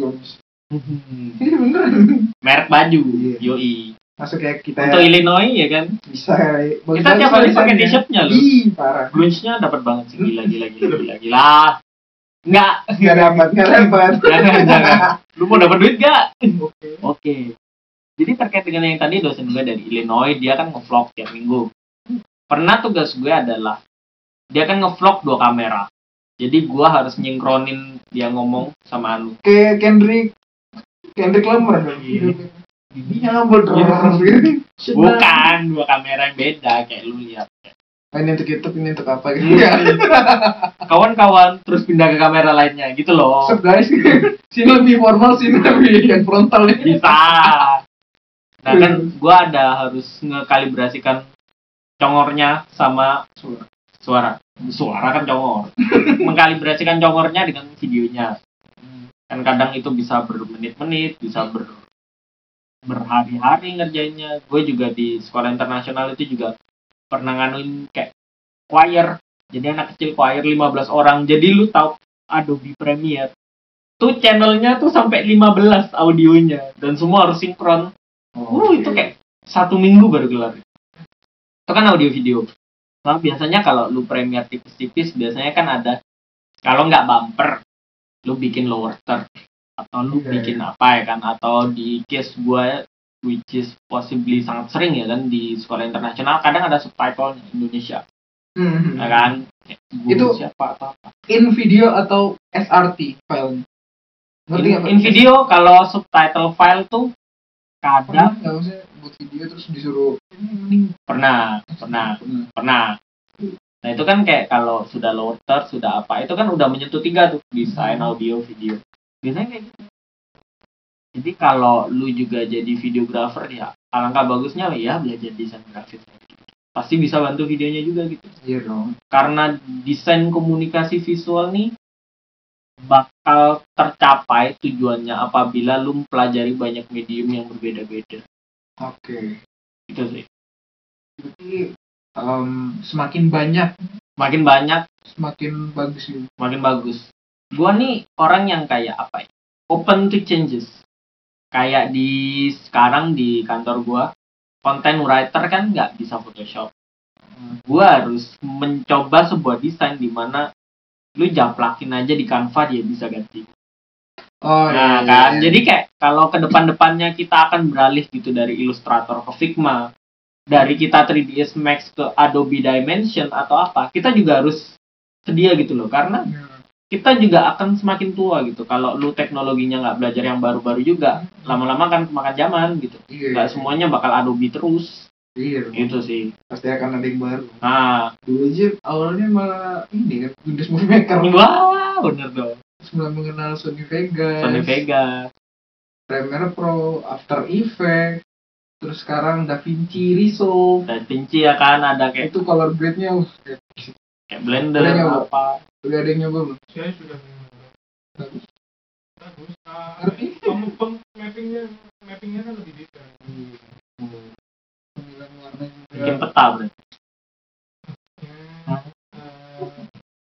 Dia merek baju, Iya. yoi. Masuk kayak kita Untuk Illinois ya kan, bisa bagus kita tiap hari pakai t-shirtnya loh. ih parah Grunge-nya dapat banget sih, gila gila gila gila gila. Enggak, nggak dapat nggak dapat jangan jangan. Lu mau dapat duit gak? oke Oke. Jadi terkait dengan yang tadi dosen gue dari Illinois, dia kan ngevlog tiap minggu. Pernah tugas gue adalah dia kan ngevlog dua kamera. Jadi gue harus nyingkronin dia ngomong sama Anu. kayak Kendrick Kendrick Lamar Iya. Iya, bodoh. Bukan dua kamera yang beda kayak lu lihat. Ini untuk YouTube, ini untuk apa gitu. Hmm. Ya. Kawan-kawan terus pindah ke kamera lainnya gitu loh. So guys, sini lebih formal, sini lebih yang frontal ya. Bisa. Nah kan gue ada harus ngekalibrasikan congornya sama Suara. suara suara kan congor mengkalibrasikan congornya dengan videonya kan kadang itu bisa bermenit-menit bisa ber berhari-hari ngerjainnya. Gue juga di sekolah internasional itu juga pernah nganuin kayak choir. Jadi anak kecil choir 15 orang. Jadi lu tahu Adobe Premiere tuh channelnya tuh sampai 15 audionya. Dan semua harus sinkron. Uh itu kayak satu minggu baru kelar. Itu kan audio video. Nah, biasanya kalau lu Premiere tipis-tipis biasanya kan ada kalau nggak bumper lu bikin lower third atau lu Iya, bikin apa ya kan? Atau di case gue which is possibly sangat sering ya kan di sekolah internasional kadang ada subtitle Indonesia. Hmm. ya kan? Guru Itu- siapa atau apa. In video atau SRT filenya? Ngerti in, in video kalau subtitle file tuh kadang nggak usah buat video terus disuruh pernah pernah pernah pernah. Nah itu kan kayak kalau sudah lower third sudah apa itu kan udah menyentuh tiga tuh desain audio video biasanya kayak gitu. Jadi kalau lu juga jadi videographer ya alangkah bagusnya ya belajar desain grafis. Pasti bisa bantu videonya juga gitu. Iya dong. Karena desain komunikasi visual nih bakal tercapai tujuannya apabila lu mempelajari banyak medium yang berbeda-beda. Oke. Itu sih. Berarti em, semakin banyak makin banyak. Semakin bagus makin bagus gua nih orang yang kayak apa ya? Open to changes. Kayak di sekarang di kantor gua content writer kan nggak bisa Photoshop. Gua harus mencoba sebuah desain di mana lu japlakin aja di Canva dia bisa ganti. Oh nah kan? jadi kayak kalau ke depan-depannya kita akan beralih gitu dari Illustrator ke Figma dari kita 3ds Max ke Adobe Dimension atau apa kita juga harus sedia gitu loh. Karena kita juga akan semakin tua gitu. Kalau lu teknologinya nggak belajar yang baru-baru juga lama-lama kan kemakan zaman gitu. Iya nggak semuanya bakal Adobe terus. Iya itu sih. Pasti akan ada yang baru. Nah. Dulu aja awalnya malah ini kan Windows Movie Maker wah bener dong. Terus mulai mengenal Sony Vegas. Sony Vega Premiere Pro After Effects. Terus sekarang DaVinci Resolve. Dan Vinci ya kan ada kayak itu color grade-nya kayak Blender nyoba? apa udah ada yang nyoba belum saya sudah mencoba. Bagus. bagus Ah, Ngerti? pem, pem, mappingnya mappingnya kan lebih detail pemilihan warna juga bikin peta bro Ya, eh,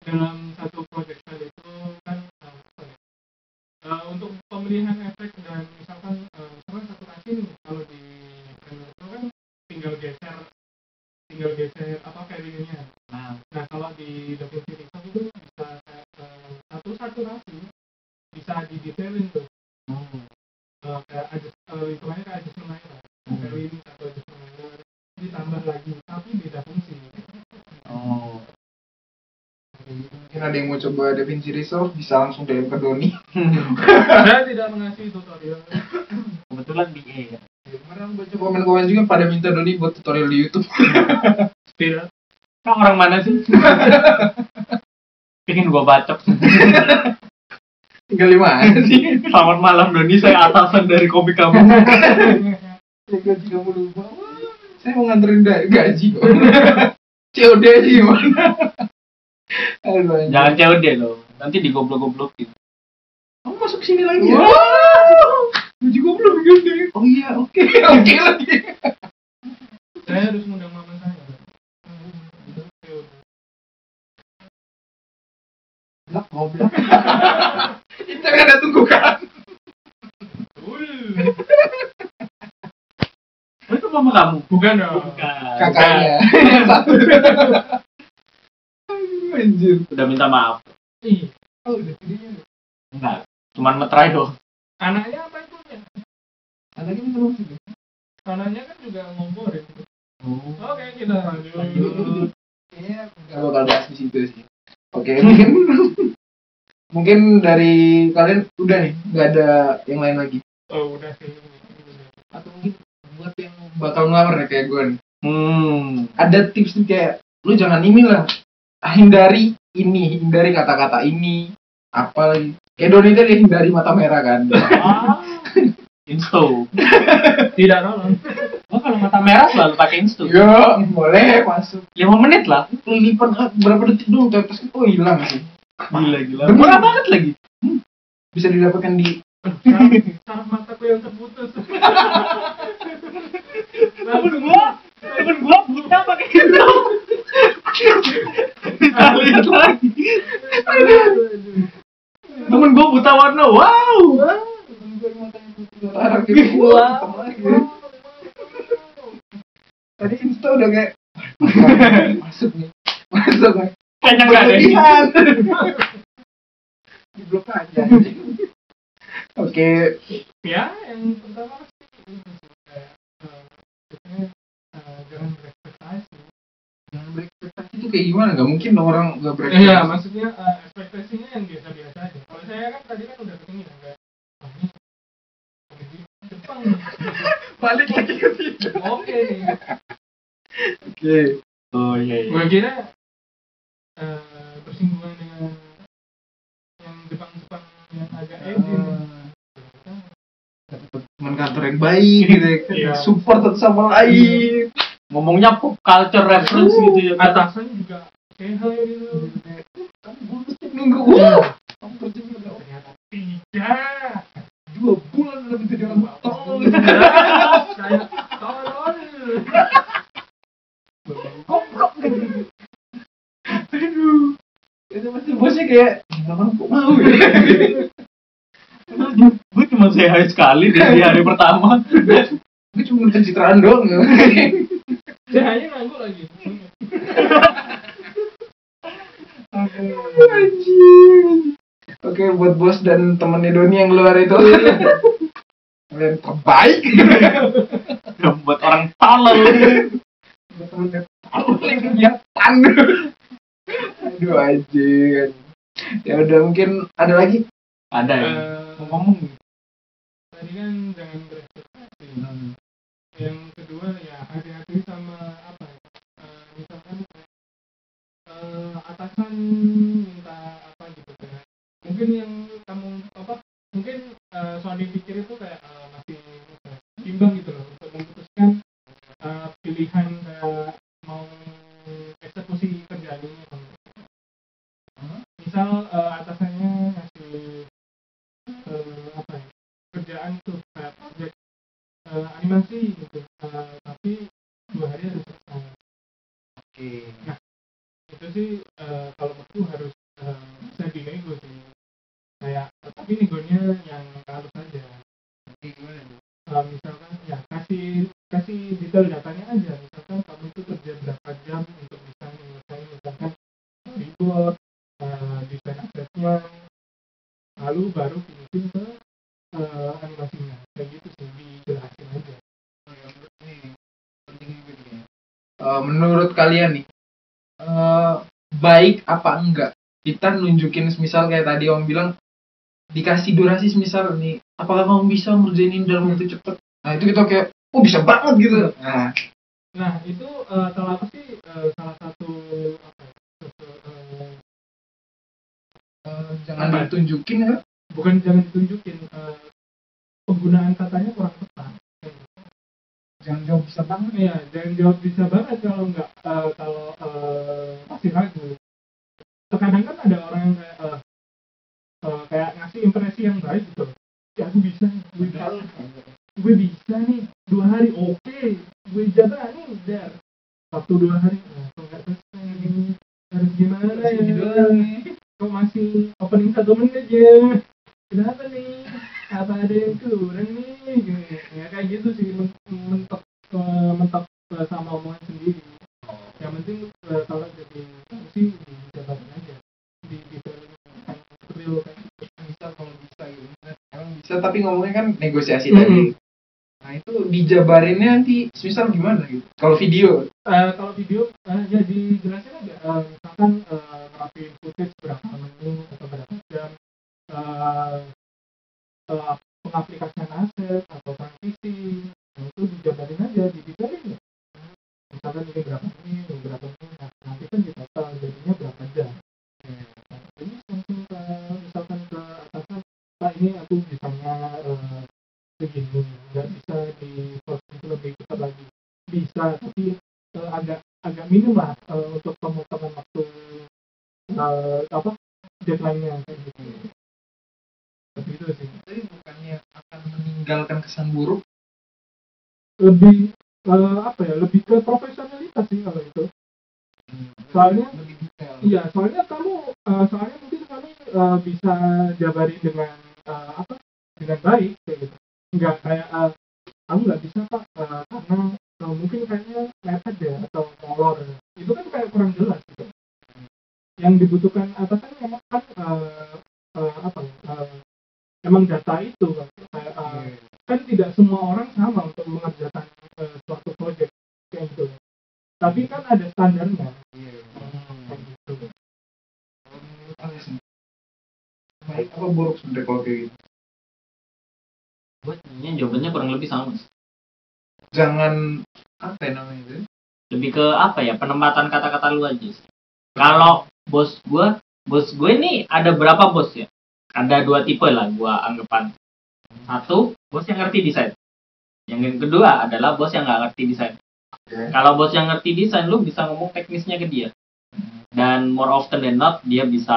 dalam satu project file itu kan eh, untuk pemilihan efek dan misalkan eh, misalkan satu kaki nih kalau di Premiere Pro kan tinggal geser tinggal geser apa value-nya nah Nah kalau di DaVinci Resolve itu eh, satu satu kaki bisa didetailin tuh. Hmm. Eh, kayak adjust, eh, hitungannya kayak adjustment layer value atau adjustment layer ditambah lagi tapi beda fungsi. Oh. Mungkin ada yang mau coba DaVinci Resolve bisa langsung DM ke Doni. Saya tidak mengasih tutorial. Kebetulan BA ya. Kemarin baca komen-komen juga pada minta Doni buat tutorial di YouTube. Tidak. Orang mana sih? Pengen gua bacok. tinggal lima sih Selamat malam Doni, saya atasan dari komik kamu. ya gaji kamu lupa saya mau nganterin gaji kok COD aja gimana. Jangan COD loh, nanti digoblok-goblokin. kamu masuk sini lagi ya? Wow. gaji gue belum gede oh iya oke oke lagi saya harus ngundang mama saya Blak, goblok. Itu kan ada tunggu kan. Itu mama kamu? bukan dong Bukan. Kakaknya. Anjir. Udah minta maaf. Ih, Oh, udah videonya. Enggak. Cuman metrai doang. anaknya apa itu ya Anaknya minta maaf juga. anaknya kan juga ngomporin Oh. oke kita lanjut. Kayaknya nggak bakal bahas di situ sih. Oke, mungkin mungkin dari kalian udah nih, nggak ada yang lain lagi. oh udah sih. Atau mungkin buat yang bakal ngelamar nih kayak gue nih. Hmm. Ada tips nih kayak lu jangan ini lah. Hindari ini, hindari kata-kata ini. Apa lagi? Kayak Doni tadi hindari mata merah kan. Ah. Insto. tidak nolong Gua kalau mata merah selalu pakai Insto. Yo, boleh masuk. 5 menit lah. Lilipan ah, berapa detik dong tetes oh hilang sih. Gila gila. Murah banget lagi. Bisa didapatkan di saraf mataku yang terputus Temen gua, temen gua buta pakai Insto. Kita lihat lagi. Temen gua buta warna. Wow. Tarik gitu. Wah. Tadi Insta udah kayak masuk nih. Masuk nih. Kayaknya enggak deh. Berlebihan. Di blok aja. Oke, ya yang pertama jangan berekspektasi yang berekspektasi itu kayak gimana? Gak mungkin dong orang gak berekspektasi. Iya, maksudnya eh, ekspektasinya yang biasa-biasa aja. Kalau saya kan tadi kan udah ketinggian kayak, "Ah, ini lagi di Jepang. balik lagi ke situ oke nih oke. Oh iya gue kira eh, bersinggungan dengan yang Jepang-Jepang yang agak edgy. Teman kantor yang baik gitu ya kan. Iya. support satu sama lain. Ngomongnya pop culture reference gitu ya atasan juga hi gitu. Lulus tiap minggu wah! kamu kerja ternyata tidak. Dua bulan udah menjadi orang tol kayak goblok aduh itu pasti bosnya kayak kenapa kok mau ya gue cuma say hi sekali di hari pertama gue cuma pencitraan doang ya saya hanya nganggur lagi Anjing. Oke, buat bos dan temennya Doni yang luar itu. Kalian terbaik. buat orang tolol Kelihatan. Aduh anjing. Ya udah mungkin ada lagi ada ya Eh, mau ngomong. tadi kan jangan berekspektasi yang kedua ya hati-hati sama apa ya Eh, misalkan eh, atasan minta apa gitu kan mungkin yang kamu apa mungkin eh, soal dipikir itu kayak eh, masih imbang gitu loh untuk memutuskan eh, pilihan kayak mau eksekusi kerjaan ini atau enggak. misal eh, atasannya ngasih eh, apa ya kerjaan tuh kayak project eh, animasi gitu Eh, tapi dua hari harus selesai Oke. itu sih eh, kalau menurutku harus eh, bisa dinego sih kayak tapi negonya yang halus aja Eh, misalkan ya kasih kasih detail datanya aja misalkan kamu itu kerja berapa jam untuk bisa menyelesaikan misalkan storyboard eh, desain asetnya lalu baru finishing ke eh, animasinya kayak gitu sih dijelasin aja Eh, menurut kalian nih eh, baik apa enggak kita nunjukin misal kayak tadi om bilang dikasih durasi misal nih apakah kamu bisa ngerjain ini dalam waktu cepet nah itu kita kayak oh bisa banget gitu nah Nah itu eh, salah sih eh, salah satu apa ya, eh, eh, jangan Apa? ditunjukin ya bukan jangan ditunjukin eh, penggunaan katanya kurang tepat. jangan jawab bisa banget Iya, jangan jawab bisa banget kalau nggak eh, kalau eh, masih ragu. Terkadang kan ada orang yang kayak eh, eh, kayak ngasih impresi yang baik gitu. Ya aku bisa, gue bisa, gue bisa nih dua hari, oke, gue jalanin dar. Waktu dua hari, oh, kok nggak selesai gini, harus gimana ya? Nih. kok masih opening satu menit ya kenapa nih apa ada yang kurang nih Gini. ya kayak gitu sih men- mentok eh, mentok sama omongan sendiri yang penting kalau jadi sih dijabarin aja di di kan real kayak gitu. bisa kalau bisa gitu bisa tapi ngomongnya kan negosiasi Mhm. tadi. Nah itu dijabarinnya nanti misal gimana gitu? Kalau video? Eh, kalau video eh, ya dijelasin aja. Eh, misalkan eh, ngerapiin footage berapa menit atau berapa jam. Eh, eh, pengaplikasian aset atau transisi. Nah, itu dijabarin aja didetailin ya. Misalkan ini berapa menit ini berapa kesan buruk. Lebih eh, apa ya lebih ke profesionalitas sih kalau itu. Soalnya iya soalnya kamu eh, soalnya mungkin kami eh, bisa jabarin dengan eh, apa dengan baik kayak gitu. Nggak kayak eh, kamu nggak bisa pak eh, karena eh, mungkin kayaknya mepet ya atau molor itu kan kayak kurang jelas gitu. Yang dibutuhkan atasan memang kan eh, eh, apa ya eh, emang data itu kan kayak eh, kan tidak semua orang sama untuk mengerjakan eh, suatu proyek kayak gitu. Tapi kan ada standarnya. Gitu baik apa buruk sebenarnya kalau kayak gitu? Buat ini jawabannya kurang lebih sama. Sih. jangan apa ya namanya itu? Lebih ke apa ya penempatan kata-kata lu aja sih. kalau bos gue bos gue ini ada berapa bos ya? Ada dua tipe lah gue anggapan satu bos yang ngerti desain. Yang kedua adalah bos yang nggak ngerti desain. Oke. kalau bos yang ngerti desain lu bisa ngomong teknisnya ke dia. Dan more often than not dia bisa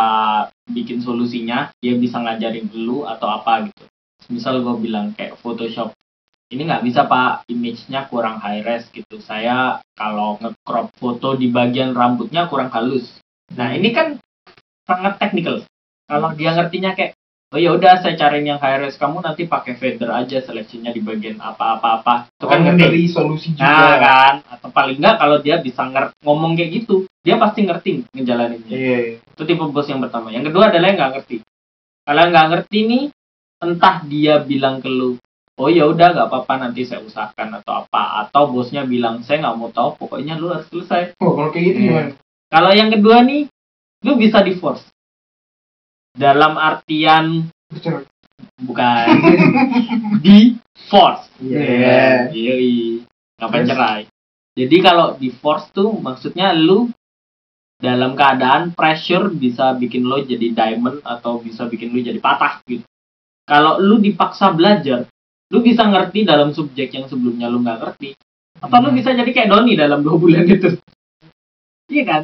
bikin solusinya dia bisa ngajarin lu atau apa gitu. Misal gue bilang kayak Photoshop ini nggak bisa pak. Image-nya kurang high res gitu. Saya kalau nge-crop foto di bagian rambutnya kurang halus. Nah ini kan sangat technical. Kalau dia ngertinya kayak oh ya udah saya cariin yang high res kamu nanti pakai fader aja seleksinya di bagian apa-apa-apa itu kan kan ngerti solusi juga Nah kan, atau paling nggak kalau dia bisa ngomong kayak gitu, dia pasti ngerti ngejalaninnya. iya iya. Itu tipe bos yang pertama. Yang kedua adalah yang nggak ngerti. Kalau nggak ngerti nih, entah dia bilang ke lu, oh ya udah nggak apa-apa nanti saya usahakan atau apa, atau bosnya bilang saya nggak mau tahu, pokoknya lu harus selesai. oh kalau kayak gitu Hmm. gimana Kalau yang kedua nih, lu bisa di force. Dalam artian bukan di force. Iya. Yoi. Ngapain cerai? Jadi kalau di force tuh maksudnya lu dalam keadaan pressure bisa bikin lo jadi diamond atau bisa bikin lu jadi patah gitu. Kalau lu dipaksa belajar, lu bisa ngerti dalam subjek yang sebelumnya lu nggak ngerti. Atau lu Hmm. bisa jadi kayak Doni dalam dua bulan itu. Iya kan?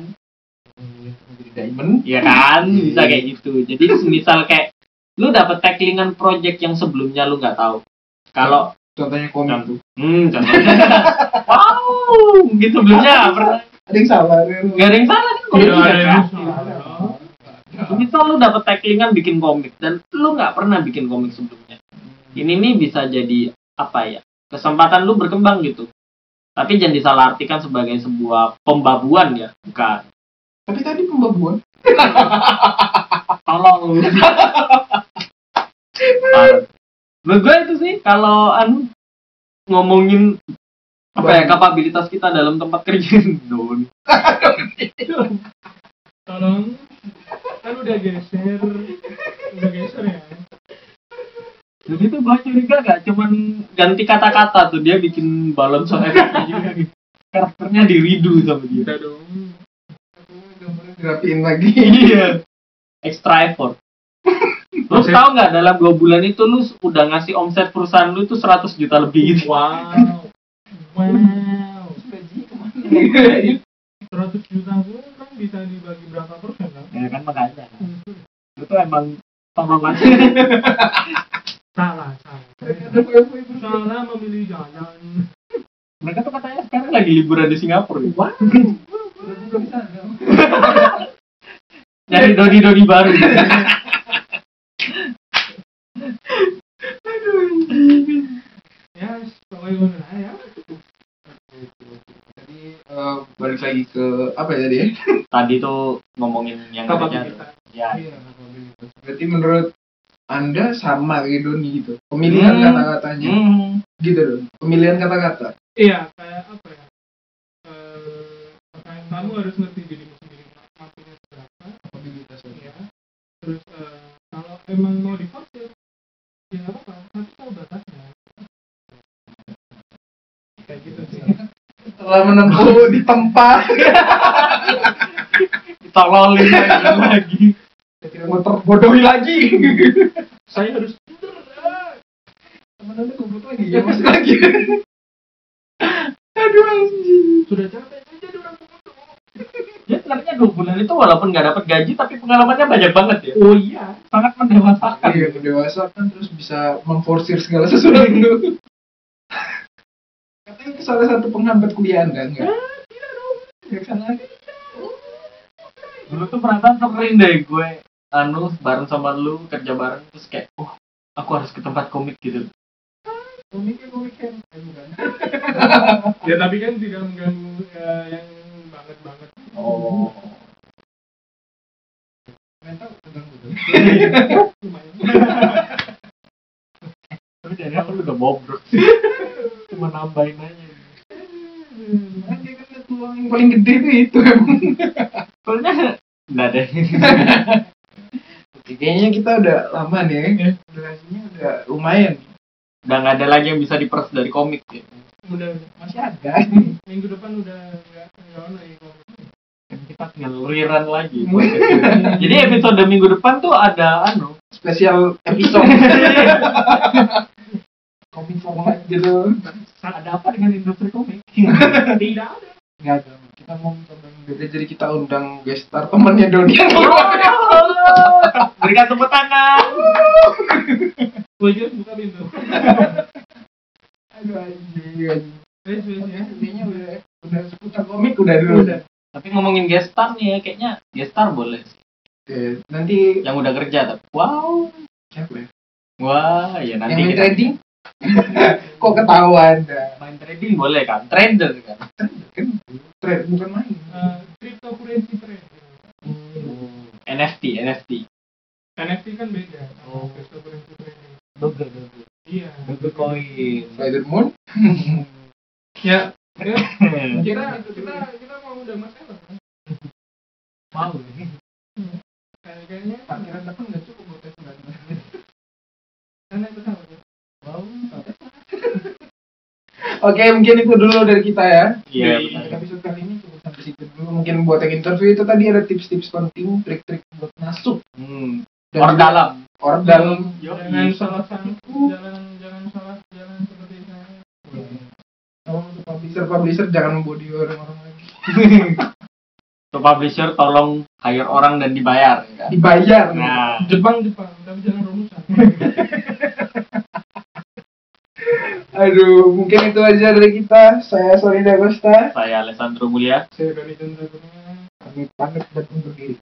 Jadi diamond Iya kan? Bisa kayak gitu. Jadi misal kayak lu dapet tacklingan project yang sebelumnya lu nggak tahu. Kalau contohnya komik tuh Hmm, contohnya. wow, gitu sebelumnya nggak pernah. ada yang salah kan Gak ada yang salah kan komik juga yang kan? Misal lu dapet tacklingan bikin komik dan lu nggak pernah bikin komik sebelumnya. Ini nih bisa jadi apa ya? Kesempatan lu berkembang gitu. Tapi jangan disalahartikan sebagai sebuah pembabuan ya, bukan. Tapi tadi pembabuan Tolong. Menurut gue itu sih kalau anu ngomongin apa ya kapabilitas kita dalam tempat kerja Don. Tolong, kan udah geser, udah geser ya. Jadi tuh gue curiga gak cuman ganti kata-kata tuh dia bikin balon effect juga gitu. Karakternya di redo sama dia. Udah dong. Dirapiin lagi Iya. Extra effort. Lu tau nggak dalam dua bulan itu lu udah ngasih omset perusahaan lu itu 100 juta lebih gitu. Wow. Wow. gaji ke mana 100 juta pun kan bisa dibagi berapa persen kan? Ya kan makanya. Itu emang tolongan. Salah, salah. Salah memilih jalan. Mereka tuh katanya sekarang lagi liburan di Singapura. Wah, udah buka di sana. Nyari dodi-dodi baru. Ya, pokoknya mana ya. Tadi eh, balik lagi ke apa ya tadi ya? Tadi tuh ngomongin yang. Kapabilitas. Ya, Iya. Berarti menurut anda sama kayak Doni gitu. Pemilihan Hmm. kata-katanya Hmm. gitu dong. Pemilihan kata-kata. Iya, kayak apa ya? Eh, kamu harus ngerti dirimu sendiri mampunya seberapa. Kapabilitas. Ya. Terus eh, kalau emang mau diforsir, ya nggak apa-apa. Tapi tahu batasnya. Kayak gitu sih. Setelah menempuh di tempat. Tololin lagi. lagi. Tidak mau terbodohi lagi. Saya harus ah. Temen anda goblok lagi ya mas lagi. Aduh anjing. Sudah capek aja jadi orang. Ya sebenarnya dua bulan itu walaupun nggak dapat gaji tapi pengalamannya banyak banget ya. Oh iya. Sangat mendewasakan. Iya, mendewasakan terus bisa memforsir segala sesuatu. Katanya itu salah satu penghambat kuliah anda enggak? Enggak salah. Dulu tuh perasaan sering deh gue anu bareng sama lu kerja bareng terus kayak oh aku harus ke tempat komik gitu. Bukan. Ya tapi kan tidak mengganggu eh, yang banget-banget. Oh. Mental terganggu tuh. Lumayan. Tapi jadi aku udah bobrok sih. Cuma nambahin aja. Kan dia kan lihat peluang yang paling gede tuh itu emang. Soalnya nggak. Oke, Kayaknya kita udah lama nih ya. Durasinya udah lumayan. Udah nggak ada lagi yang bisa diperas dari komik ya. udah masih ada minggu depan udah nggak ya Kan kita tinggal rerun lagi. Jadi episode minggu depan tuh ada anu. spesial episode komik format gitu Ada apa dengan industri komik? tidak ada nggak ada kita mau mencoba beda jadi kita undang guest star temannya Doni yang. Berikan tepuk tangan. Wajar buka pintu aduh anjing wes wes ya kayaknya udah udah seputar komik udah dulu udah Tapi ngomongin guest star nih ya, kayaknya guest star boleh. Oke, nanti Yang udah kerja tapi. Wow. siapa ya Wah, ya nanti yang kita trading kok ketahuan dah main trading boleh kan? Trader kan? kan trade bukan main Eh, cryptocurrency trade NFT, NFT. NFT kan beda Oh. cryptocurrency trading Doge, doge. iya Dogecoin. Spider Moon ya ya, kira kita kita mau udah masalah kan Mau. Kayak- kayaknya parkiran depan nggak cukup buat tes karena itu. Oke, mungkin itu dulu dari kita ya. Iya, episode kali ini cukup sampai situ dulu. Mungkin buat yang interview itu tadi ada tips-tips penting, trik-trik buat masuk. Hmm. Dan Orang dalam. Orang dalam. jangan salah sangku jangan jangan salah jalan seperti saya Tolong untuk publisher-publisher jangan membodi orang-orang lagi. Untuk publisher tolong hire orang dan dibayar. ya? Dibayar. Nah, Jepang Jepang tapi jangan rumusan Aduh, mungkin itu aja dari kita. Saya Solida Costa. saya Alessandro Mulia. saya dari Chandra Kami pamit dan undur diri.